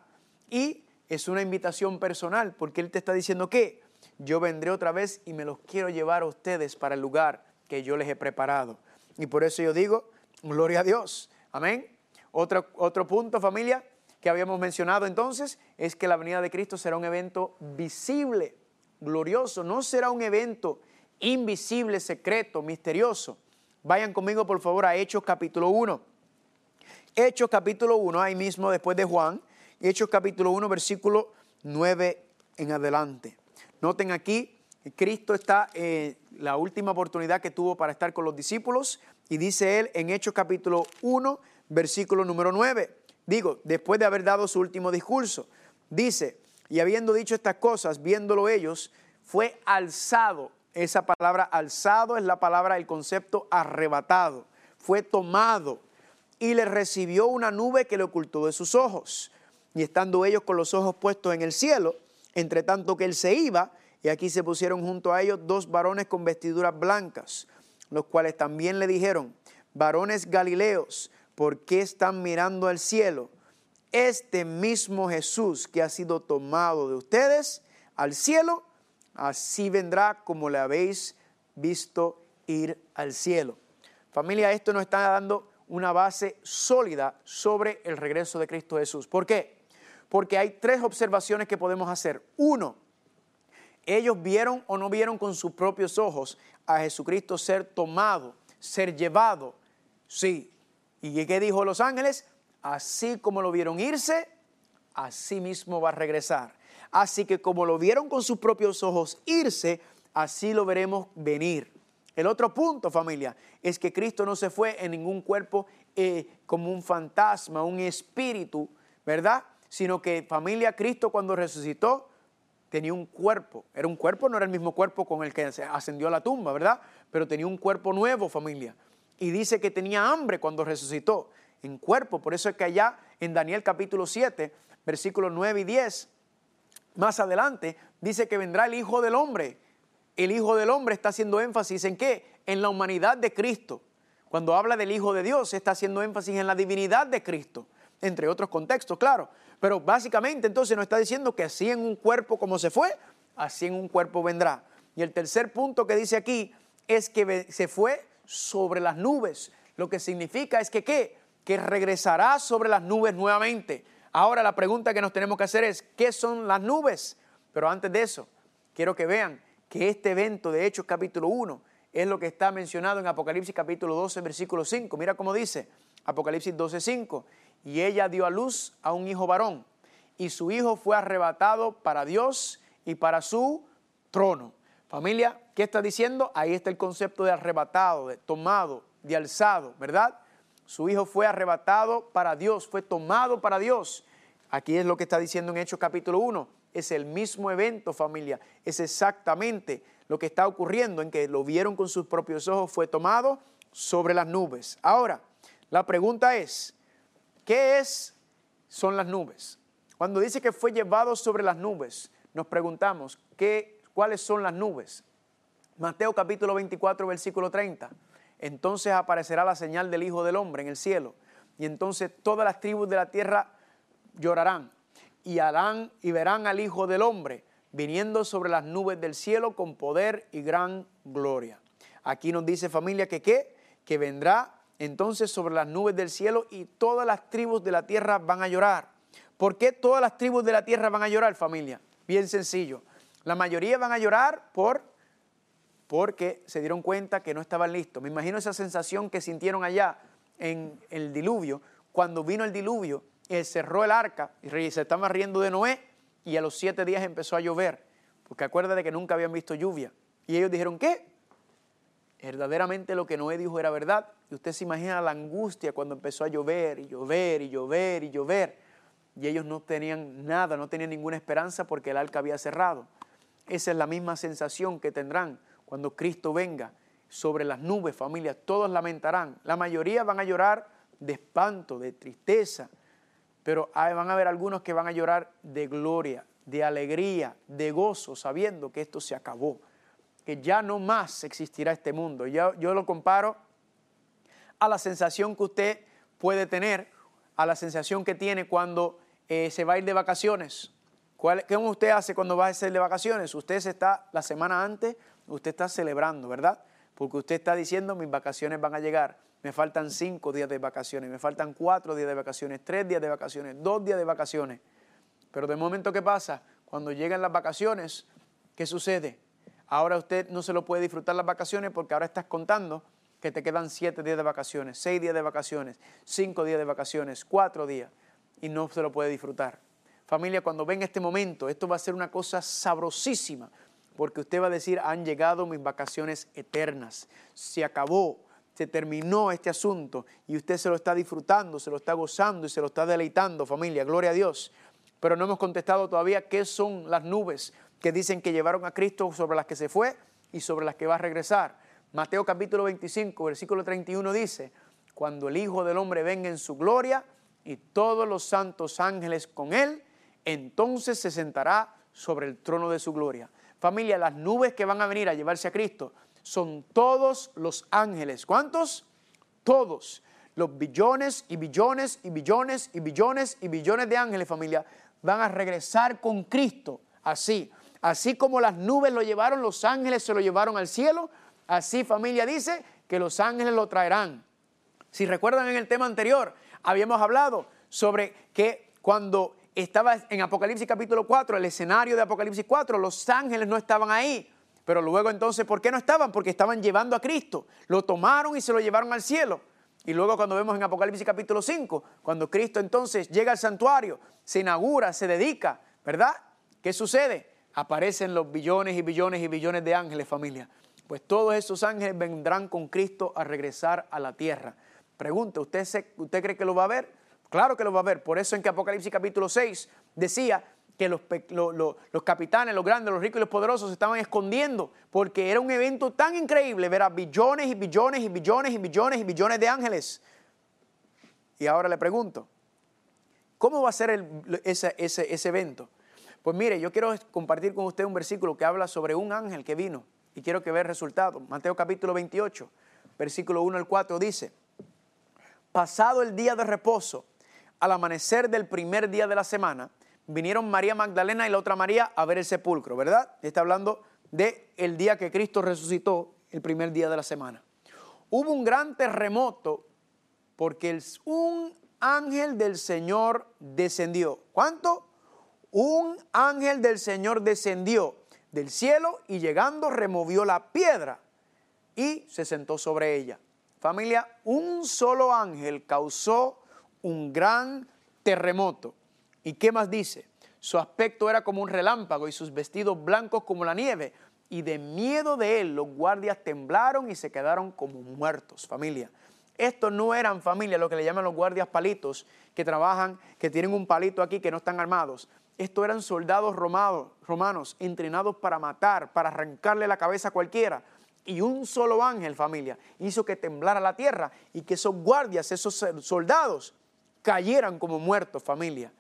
Y es una invitación personal, porque Él te está diciendo que yo vendré otra vez y me los quiero llevar a ustedes para el lugar que yo les he preparado. Y por eso yo digo, gloria a Dios. Amén. Otro, otro punto, familia, que habíamos mencionado entonces es que la venida de Cristo será un evento visible, glorioso, no será un evento invisible, secreto, misterioso. Vayan conmigo por favor a Hechos capítulo 1. Hechos capítulo 1, ahí mismo después de Juan, Hechos capítulo 1, versículo 9 en adelante. Noten aquí, Cristo está en la última oportunidad que tuvo para estar con los discípulos y dice él en Hechos capítulo 1, versículo número 9 digo, después de haber dado su último discurso, dice, y habiendo dicho estas cosas, viéndolo ellos, fue alzado. Esa palabra alzado es la palabra, el concepto arrebatado. Fue tomado y le recibió una nube que le ocultó de sus ojos. Y estando ellos con los ojos puestos en el cielo, entre tanto que él se iba, y aquí se pusieron junto a ellos dos varones con vestiduras blancas, los cuales también le dijeron, varones galileos, ¿por qué están mirando al cielo? Este mismo Jesús que ha sido tomado de ustedes al cielo, así vendrá como le habéis visto ir al cielo. Familia, esto nos está dando una base sólida sobre el regreso de Cristo Jesús. ¿Por qué? Porque hay tres observaciones que podemos hacer. Uno, ellos vieron o no vieron con sus propios ojos a Jesucristo ser tomado, ser llevado. Sí, ¿Y qué dijo los ángeles? Así como lo vieron irse, así mismo va a regresar. Así que como lo vieron con sus propios ojos irse, así lo veremos venir. El otro punto, familia, es que Cristo no se fue en ningún cuerpo eh, como un fantasma, un espíritu, ¿verdad? Sino que familia, Cristo cuando resucitó tenía un cuerpo. Era un cuerpo, no era el mismo cuerpo con el que ascendió a la tumba, ¿verdad? Pero tenía un cuerpo nuevo, familia. Y dice que tenía hambre cuando resucitó en cuerpo. Por eso es que allá en Daniel capítulo 7, versículos 9 y 10, más adelante, dice que vendrá el Hijo del Hombre el Hijo del Hombre está haciendo énfasis en qué? En la humanidad de Cristo. Cuando habla del Hijo de Dios, está haciendo énfasis en la divinidad de Cristo, entre otros contextos, claro. Pero básicamente entonces nos está diciendo que así en un cuerpo como se fue, así en un cuerpo vendrá. Y el tercer punto que dice aquí es que se fue sobre las nubes. Lo que significa es que qué? Que regresará sobre las nubes nuevamente. Ahora la pregunta que nos tenemos que hacer es, ¿qué son las nubes? Pero antes de eso, quiero que vean que este evento de Hechos capítulo 1 es lo que está mencionado en Apocalipsis capítulo 12, versículo 5. Mira cómo dice Apocalipsis 12, 5. Y ella dio a luz a un hijo varón, y su hijo fue arrebatado para Dios y para su trono. Familia, ¿qué está diciendo? Ahí está el concepto de arrebatado, de tomado, de alzado, ¿verdad? Su hijo fue arrebatado para Dios, fue tomado para Dios. Aquí es lo que está diciendo en Hechos capítulo 1 es el mismo evento, familia. Es exactamente lo que está ocurriendo en que lo vieron con sus propios ojos, fue tomado sobre las nubes. Ahora, la pregunta es, ¿qué es, son las nubes? Cuando dice que fue llevado sobre las nubes, nos preguntamos, ¿qué, ¿cuáles son las nubes? Mateo capítulo 24, versículo 30. Entonces aparecerá la señal del Hijo del Hombre en el cielo, y entonces todas las tribus de la tierra llorarán y harán y verán al Hijo del Hombre viniendo sobre las nubes del cielo con poder y gran gloria. Aquí nos dice familia que qué, que vendrá entonces sobre las nubes del cielo y todas las tribus de la tierra van a llorar. ¿Por qué todas las tribus de la tierra van a llorar, familia? Bien sencillo. La mayoría van a llorar por porque se dieron cuenta que no estaban listos. Me imagino esa sensación que sintieron allá en el diluvio, cuando vino el diluvio él cerró el arca y se estaba riendo de Noé y a los siete días empezó a llover, porque acuérdate que nunca habían visto lluvia. Y ellos dijeron, ¿qué? Verdaderamente lo que Noé dijo era verdad. Y usted se imagina la angustia cuando empezó a llover y llover y llover y llover. Y ellos no tenían nada, no tenían ninguna esperanza porque el arca había cerrado. Esa es la misma sensación que tendrán cuando Cristo venga sobre las nubes, familias. Todos lamentarán. La mayoría van a llorar de espanto, de tristeza, pero van a haber algunos que van a llorar de gloria, de alegría, de gozo, sabiendo que esto se acabó, que ya no más existirá este mundo. Yo, lo comparo a la sensación que usted puede tener, a la sensación que tiene cuando eh, se va a ir de vacaciones. ¿Qué usted hace cuando va a ser de vacaciones? Usted se está, la semana antes, usted está celebrando, ¿verdad? Porque usted está diciendo, mis vacaciones van a llegar me faltan cinco días de vacaciones, me faltan cuatro días de vacaciones, tres días de vacaciones, dos días de vacaciones. Pero de momento, ¿qué pasa? Cuando llegan las vacaciones, ¿qué sucede? Ahora usted no se lo puede disfrutar las vacaciones porque ahora estás contando que te quedan siete días de vacaciones, seis días de vacaciones, cinco días de vacaciones, cuatro días, y no se lo puede disfrutar. Familia, cuando venga este momento, esto va a ser una cosa sabrosísima, porque usted va a decir, han llegado mis vacaciones eternas, se acabó, se terminó este asunto y usted se lo está disfrutando, se lo está gozando y se lo está deleitando, familia, gloria a Dios. Pero no hemos contestado todavía qué son las nubes que dicen que llevaron a Cristo sobre las que se fue y sobre las que va a regresar. Mateo capítulo 25, versículo 31 dice, cuando el Hijo del Hombre venga en su gloria y todos los santos ángeles con él, entonces se sentará sobre el trono de su gloria. Familia, las nubes que van a venir a llevarse a Cristo son todos los ángeles. ¿Cuántos? Todos. Los billones y billones y billones y billones y billones de ángeles, familia, van a regresar con Cristo. Así. Así como las nubes lo llevaron, los ángeles se lo llevaron al cielo. Así, familia, dice que los ángeles lo traerán. Si recuerdan en el tema anterior, habíamos hablado sobre que cuando estaba en Apocalipsis capítulo 4, el escenario de Apocalipsis 4, los ángeles no estaban ahí. Pero luego entonces, ¿por qué no estaban? Porque estaban llevando a Cristo. Lo tomaron y se lo llevaron al cielo. Y luego cuando vemos en Apocalipsis capítulo 5, cuando Cristo entonces llega al santuario, se inaugura, se dedica, ¿verdad? ¿Qué sucede? Aparecen los billones y billones y billones de ángeles, familia. pues todos esos ángeles vendrán con Cristo a regresar a la tierra. Pregunta, ¿usted, ¿usted cree que lo va a ver? Claro que lo va a ver. Por eso en que Apocalipsis capítulo 6 decía que los, los, capitanes, los grandes, los ricos y los poderosos se estaban escondiendo porque era un evento tan increíble ver a billones y billones y billones y billones y billones de ángeles. Y ahora le pregunto, ¿cómo va a ser ese, ese evento? Pues mire, yo quiero compartir con usted un versículo que habla sobre un ángel que vino y quiero que vea el resultado. Mateo capítulo 28, versículo 1 al 4 dice, pasado el día de reposo, al amanecer del primer día de la semana, vinieron María Magdalena y la otra María a ver el sepulcro, ¿verdad? Está hablando de el día que Cristo resucitó, el primer día de la semana. Hubo un gran terremoto porque un ángel del Señor descendió. ¿Cuánto? Un ángel del Señor descendió del cielo y llegando removió la piedra y se sentó sobre ella. Familia, un solo ángel causó un gran terremoto. ¿Y qué más dice? Su aspecto era como un relámpago y sus vestidos blancos como la nieve. Y de miedo de él los guardias temblaron y se quedaron como muertos, familia. Estos no eran familia, lo que le llaman los guardias palitos, que trabajan, que tienen un palito aquí, que no están armados. Estos eran soldados romanos, romanos entrenados para matar, para arrancarle la cabeza a cualquiera. Y un solo ángel, familia, hizo que temblara la tierra y que esos guardias, esos soldados, cayeran como muertos, familia.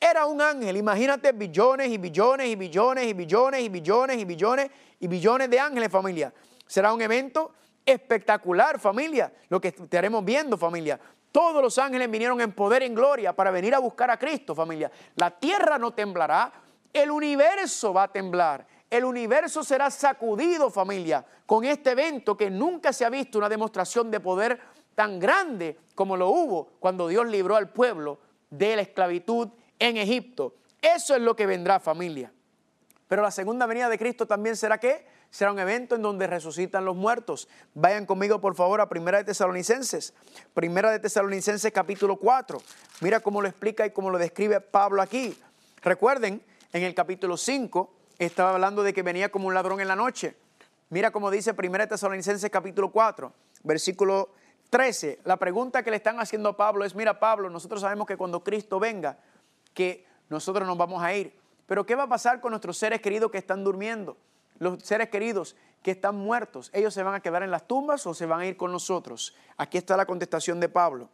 Era un ángel, imagínate billones y billones y billones y billones y billones y billones y billones de ángeles, familia. Será un evento espectacular, familia, lo que estaremos viendo, familia. Todos los ángeles vinieron en poder y en gloria para venir a buscar a Cristo, familia. La tierra no temblará, el universo va a temblar. El universo será sacudido, familia, con este evento que nunca se ha visto una demostración de poder tan grande como lo hubo cuando Dios libró al pueblo de la esclavitud en Egipto. Eso es lo que vendrá familia. Pero la segunda venida de Cristo también será qué? Será un evento en donde resucitan los muertos. Vayan conmigo por favor a Primera de Tesalonicenses. Primera de Tesalonicenses capítulo 4. Mira cómo lo explica y cómo lo describe Pablo aquí. Recuerden, en el capítulo 5 estaba hablando de que venía como un ladrón en la noche. Mira cómo dice Primera de Tesalonicenses capítulo 4, versículo 13. La pregunta que le están haciendo a Pablo es, mira Pablo, nosotros sabemos que cuando Cristo venga, que nosotros nos vamos a ir. Pero ¿qué va a pasar con nuestros seres queridos que están durmiendo? Los seres queridos que están muertos, ¿ellos se van a quedar en las tumbas o se van a ir con nosotros? Aquí está la contestación de Pablo.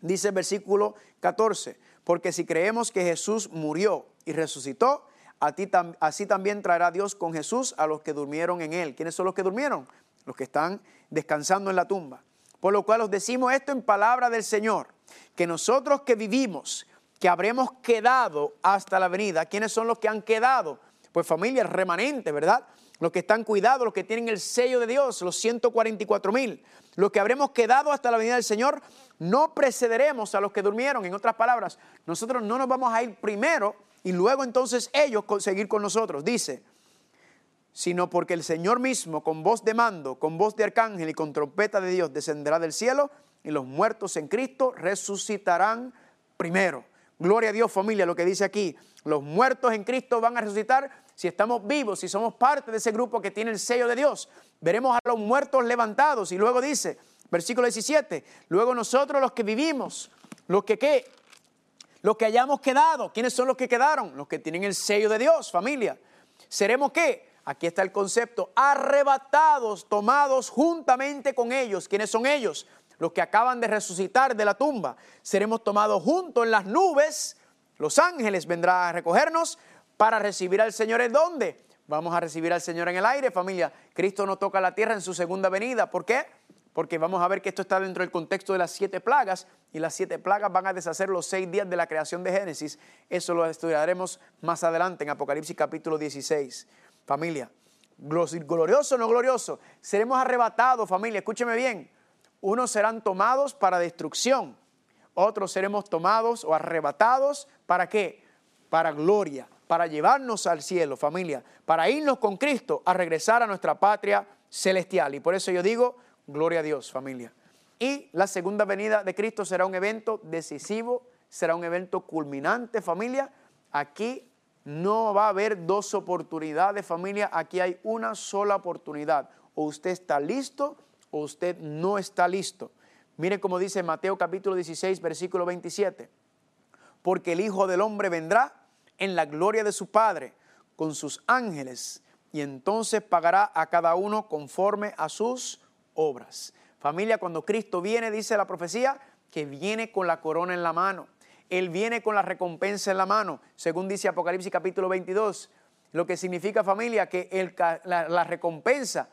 Dice el versículo 14, porque si creemos que Jesús murió y resucitó, a ti así también traerá Dios con Jesús a los que durmieron en él. ¿Quiénes son los que durmieron? Los que están descansando en la tumba. Por lo cual os decimos esto en palabra del Señor, que nosotros que vivimos, que habremos quedado hasta la venida. ¿Quiénes son los que han quedado? Pues familia remanente, ¿verdad? Los que están cuidados, los que tienen el sello de Dios, los 144 mil. Los que habremos quedado hasta la venida del Señor, no precederemos a los que durmieron. En otras palabras, nosotros no nos vamos a ir primero y luego entonces ellos seguir con nosotros. Dice, sino porque el Señor mismo, con voz de mando, con voz de arcángel y con trompeta de Dios, descenderá del cielo y los muertos en Cristo resucitarán primero. Gloria a Dios familia, lo que dice aquí. Los muertos en Cristo van a resucitar si estamos vivos, si somos parte de ese grupo que tiene el sello de Dios. Veremos a los muertos levantados y luego dice, versículo 17, luego nosotros los que vivimos, los que qué, los que hayamos quedado, ¿quiénes son los que quedaron? Los que tienen el sello de Dios, familia. ¿Seremos qué? Aquí está el concepto, arrebatados, tomados juntamente con ellos. ¿Quiénes son ellos? los que acaban de resucitar de la tumba, seremos tomados juntos en las nubes. Los ángeles vendrán a recogernos para recibir al Señor en dónde? Vamos a recibir al Señor en el aire, familia. Cristo no toca la tierra en su segunda venida. ¿Por qué? Porque vamos a ver que esto está dentro del contexto de las siete plagas y las siete plagas van a deshacer los seis días de la creación de Génesis. Eso lo estudiaremos más adelante en Apocalipsis capítulo 16. Familia, glorioso o no glorioso, seremos arrebatados, familia, escúcheme bien unos serán tomados para destrucción, otros seremos tomados o arrebatados para qué? Para gloria, para llevarnos al cielo, familia, para irnos con Cristo a regresar a nuestra patria celestial. Y por eso yo digo, gloria a Dios, familia. Y la segunda venida de Cristo será un evento decisivo, será un evento culminante, familia. Aquí no va a haber dos oportunidades, familia, aquí hay una sola oportunidad, o usted está listo o usted no está listo. Miren cómo dice Mateo capítulo 16, versículo 27. Porque el Hijo del Hombre vendrá en la gloria de su Padre con sus ángeles y entonces pagará a cada uno conforme a sus obras. Familia, cuando Cristo viene, dice la profecía, que viene con la corona en la mano. Él viene con la recompensa en la mano, según dice Apocalipsis capítulo 22. Lo que significa familia, que la, la recompensa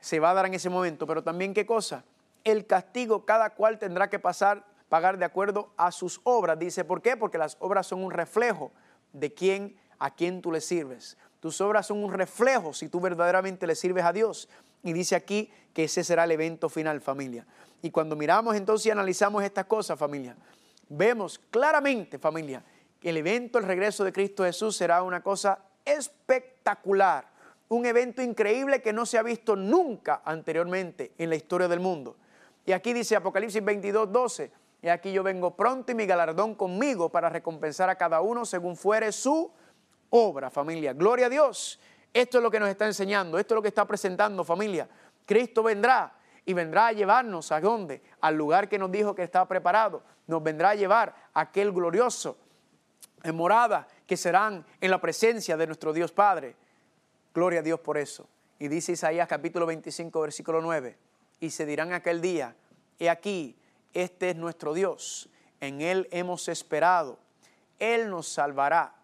se va a dar en ese momento, pero también qué cosa, el castigo cada cual tendrá que pasar, pagar de acuerdo a sus obras. Dice, ¿por qué? Porque las obras son un reflejo de quién, a quién tú le sirves. Tus obras son un reflejo si tú verdaderamente le sirves a Dios. Y dice aquí que ese será el evento final, familia. Y cuando miramos entonces y analizamos estas cosas, familia, vemos claramente, familia, que el evento, el regreso de Cristo Jesús será una cosa espectacular, un evento increíble que no se ha visto nunca anteriormente en la historia del mundo. Y aquí dice Apocalipsis 22, 12, y aquí yo vengo pronto y mi galardón conmigo para recompensar a cada uno según fuere su obra, familia. Gloria a Dios. Esto es lo que nos está enseñando, esto es lo que está presentando, familia. Cristo vendrá y vendrá a llevarnos a dónde? Al lugar que nos dijo que estaba preparado. Nos vendrá a llevar a aquel glorioso en morada que serán en la presencia de nuestro Dios Padre. Gloria a Dios por eso. Y dice Isaías capítulo 25, versículo 9, y se dirán aquel día, he aquí, este es nuestro Dios, en Él hemos esperado, Él nos salvará.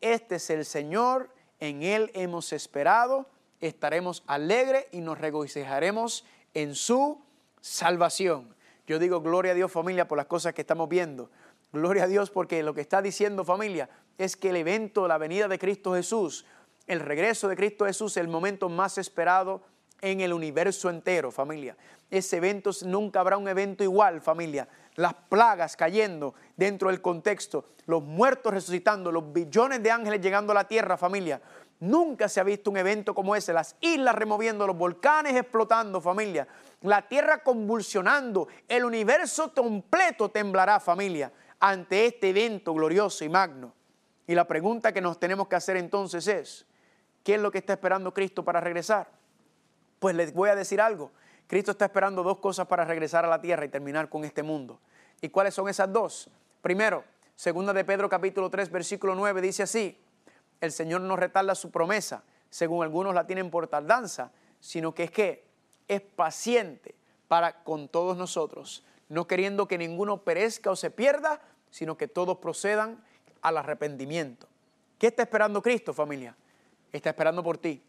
Este es el Señor, en Él hemos esperado, estaremos alegres y nos regocijaremos en su salvación. Yo digo gloria a Dios familia por las cosas que estamos viendo. Gloria a Dios porque lo que está diciendo familia es que el evento, la venida de Cristo Jesús, el regreso de Cristo Jesús, es el momento más esperado en el universo entero, familia. Ese evento nunca habrá un evento igual, familia. Las plagas cayendo dentro del contexto, los muertos resucitando, los billones de ángeles llegando a la tierra, familia. Nunca se ha visto un evento como ese, las islas removiendo, los volcanes explotando, familia. La tierra convulsionando, el universo completo temblará, familia, ante este evento glorioso y magno. Y la pregunta que nos tenemos que hacer entonces es, ¿qué es lo que está esperando Cristo para regresar? Pues les voy a decir algo. Cristo está esperando dos cosas para regresar a la tierra y terminar con este mundo. ¿Y cuáles son esas dos? Primero, segunda de Pedro capítulo 3 versículo 9 dice así, el Señor no retarda su promesa, según algunos la tienen por tardanza, sino que es que es paciente para con todos nosotros, no queriendo que ninguno perezca o se pierda, sino que todos procedan al arrepentimiento. ¿Qué está esperando Cristo, familia? Está esperando por ti.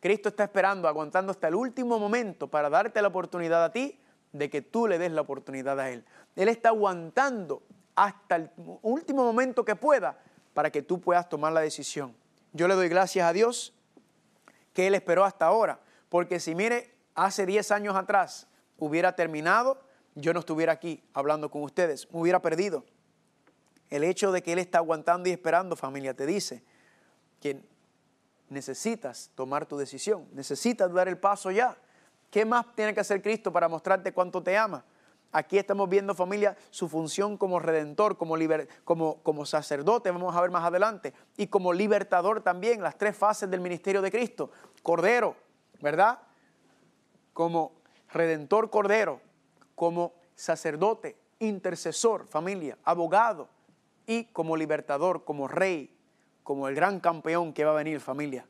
Cristo está esperando, aguantando hasta el último momento para darte la oportunidad a ti de que tú le des la oportunidad a Él. Él está aguantando hasta el último momento que pueda para que tú puedas tomar la decisión. Yo le doy gracias a Dios que Él esperó hasta ahora, porque si mire, hace 10 años atrás hubiera terminado, yo no estuviera aquí hablando con ustedes, me hubiera perdido. El hecho de que Él está aguantando y esperando, familia, te dice que necesitas tomar tu decisión, necesitas dar el paso ya. ¿Qué más tiene que hacer Cristo para mostrarte cuánto te ama? Aquí estamos viendo, familia, su función como redentor, como, como, como sacerdote, vamos a ver más adelante, y como libertador también, las tres fases del ministerio de Cristo. Cordero, ¿verdad? Como redentor cordero, como sacerdote, intercesor, familia, abogado, y como libertador, como rey, como el gran campeón que va a venir, familia.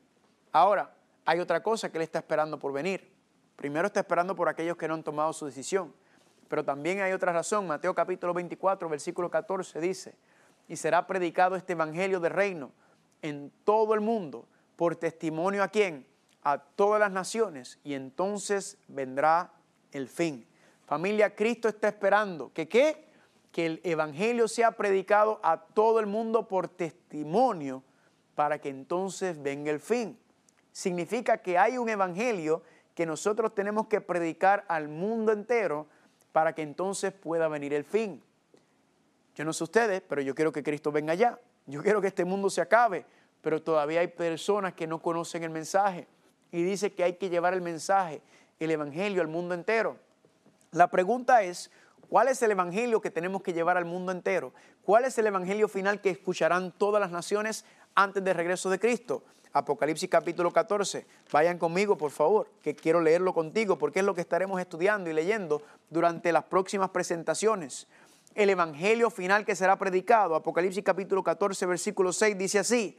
Ahora, hay otra cosa que Él está esperando por venir. Primero está esperando por aquellos que no han tomado su decisión. Pero también hay otra razón. Mateo capítulo 24, versículo 14 dice, y será predicado este evangelio de reino en todo el mundo por testimonio a quién? A todas las naciones y entonces vendrá el fin. Familia, Cristo está esperando que qué? Que el evangelio sea predicado a todo el mundo por testimonio para que entonces venga el fin. Significa que hay un evangelio que nosotros tenemos que predicar al mundo entero para que entonces pueda venir el fin. Yo no sé ustedes, pero yo quiero que Cristo venga ya. Yo quiero que este mundo se acabe, pero todavía hay personas que no conocen el mensaje. Y dice que hay que llevar el mensaje, el Evangelio al mundo entero. La pregunta es, ¿cuál es el Evangelio que tenemos que llevar al mundo entero? ¿Cuál es el Evangelio final que escucharán todas las naciones antes del regreso de Cristo. Apocalipsis capítulo 14. Vayan conmigo, por favor, que quiero leerlo contigo porque es lo que estaremos estudiando y leyendo durante las próximas presentaciones. El evangelio final que será predicado, Apocalipsis capítulo 14, versículo 6, dice así,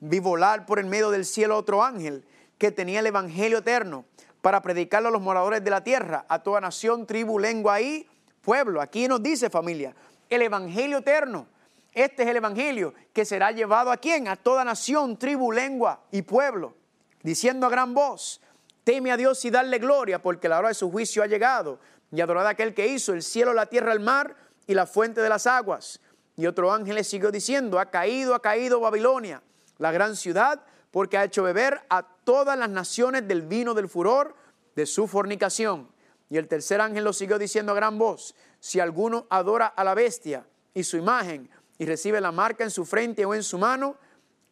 vi volar por el medio del cielo otro ángel que tenía el evangelio eterno para predicarlo a los moradores de la tierra, a toda nación, tribu, lengua y pueblo. Aquí nos dice familia, el evangelio eterno este es el Evangelio que será llevado a quién? A toda nación, tribu, lengua y pueblo, diciendo a gran voz, teme a Dios y darle gloria, porque la hora de su juicio ha llegado, y adorad a aquel que hizo el cielo, la tierra, el mar y la fuente de las aguas. Y otro ángel le siguió diciendo, ha caído, ha caído Babilonia, la gran ciudad, porque ha hecho beber a todas las naciones del vino del furor de su fornicación. Y el tercer ángel lo siguió diciendo a gran voz, si alguno adora a la bestia y su imagen, y recibe la marca en su frente o en su mano,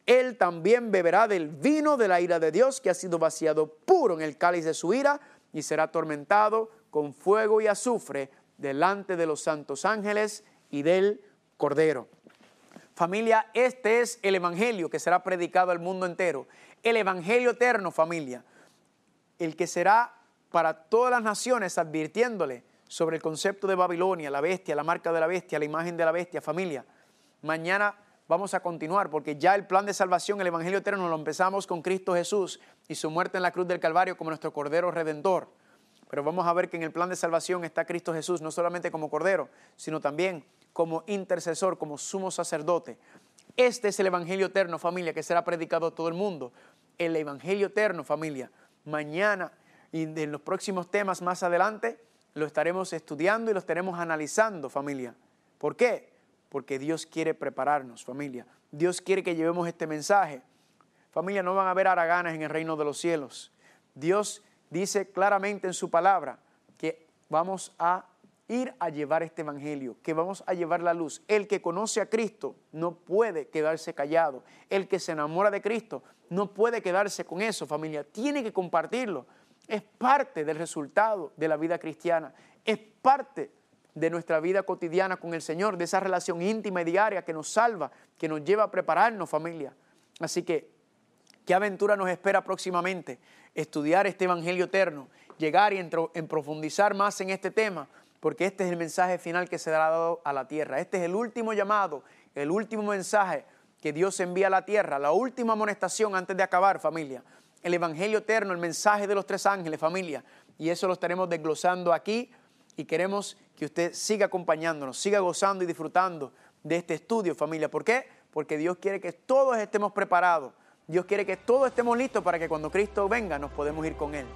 él también beberá del vino de la ira de Dios que ha sido vaciado puro en el cáliz de su ira y será atormentado con fuego y azufre delante de los santos ángeles y del Cordero. Familia, este es el Evangelio que será predicado al mundo entero. El Evangelio eterno, familia. El que será para todas las naciones advirtiéndole sobre el concepto de Babilonia, la bestia, la marca de la bestia, la imagen de la bestia, familia. Mañana vamos a continuar porque ya el plan de salvación, el Evangelio eterno, lo empezamos con Cristo Jesús y su muerte en la cruz del Calvario como nuestro Cordero Redentor. Pero vamos a ver que en el plan de salvación está Cristo Jesús, no solamente como Cordero, sino también como intercesor, como sumo sacerdote. Este es el Evangelio eterno, familia, que será predicado a todo el mundo. El Evangelio eterno, familia. Mañana y en los próximos temas más adelante lo estaremos estudiando y lo estaremos analizando, familia. ¿Por qué? Porque Dios quiere prepararnos, familia. Dios quiere que llevemos este mensaje. Familia, no van a haber haraganas en el reino de los cielos. Dios dice claramente en su palabra que vamos a ir a llevar este evangelio, que vamos a llevar la luz. El que conoce a Cristo no puede quedarse callado. El que se enamora de Cristo no puede quedarse con eso, familia. Tiene que compartirlo. Es parte del resultado de la vida cristiana. Es parte de nuestra vida cotidiana con el Señor, de esa relación íntima y diaria que nos salva, que nos lleva a prepararnos familia. Así que, ¿qué aventura nos espera próximamente? Estudiar este Evangelio eterno, llegar y en profundizar más en este tema, porque este es el mensaje final que se ha dado a la tierra. Este es el último llamado, el último mensaje que Dios envía a la tierra, la última amonestación antes de acabar, familia. El Evangelio eterno, el mensaje de los tres ángeles, familia. Y eso lo estaremos desglosando aquí y queremos que usted siga acompañándonos, siga gozando y disfrutando de este estudio, familia. ¿Por qué? Porque Dios quiere que todos estemos preparados. Dios quiere que todos estemos listos para que cuando Cristo venga nos podemos ir con Él.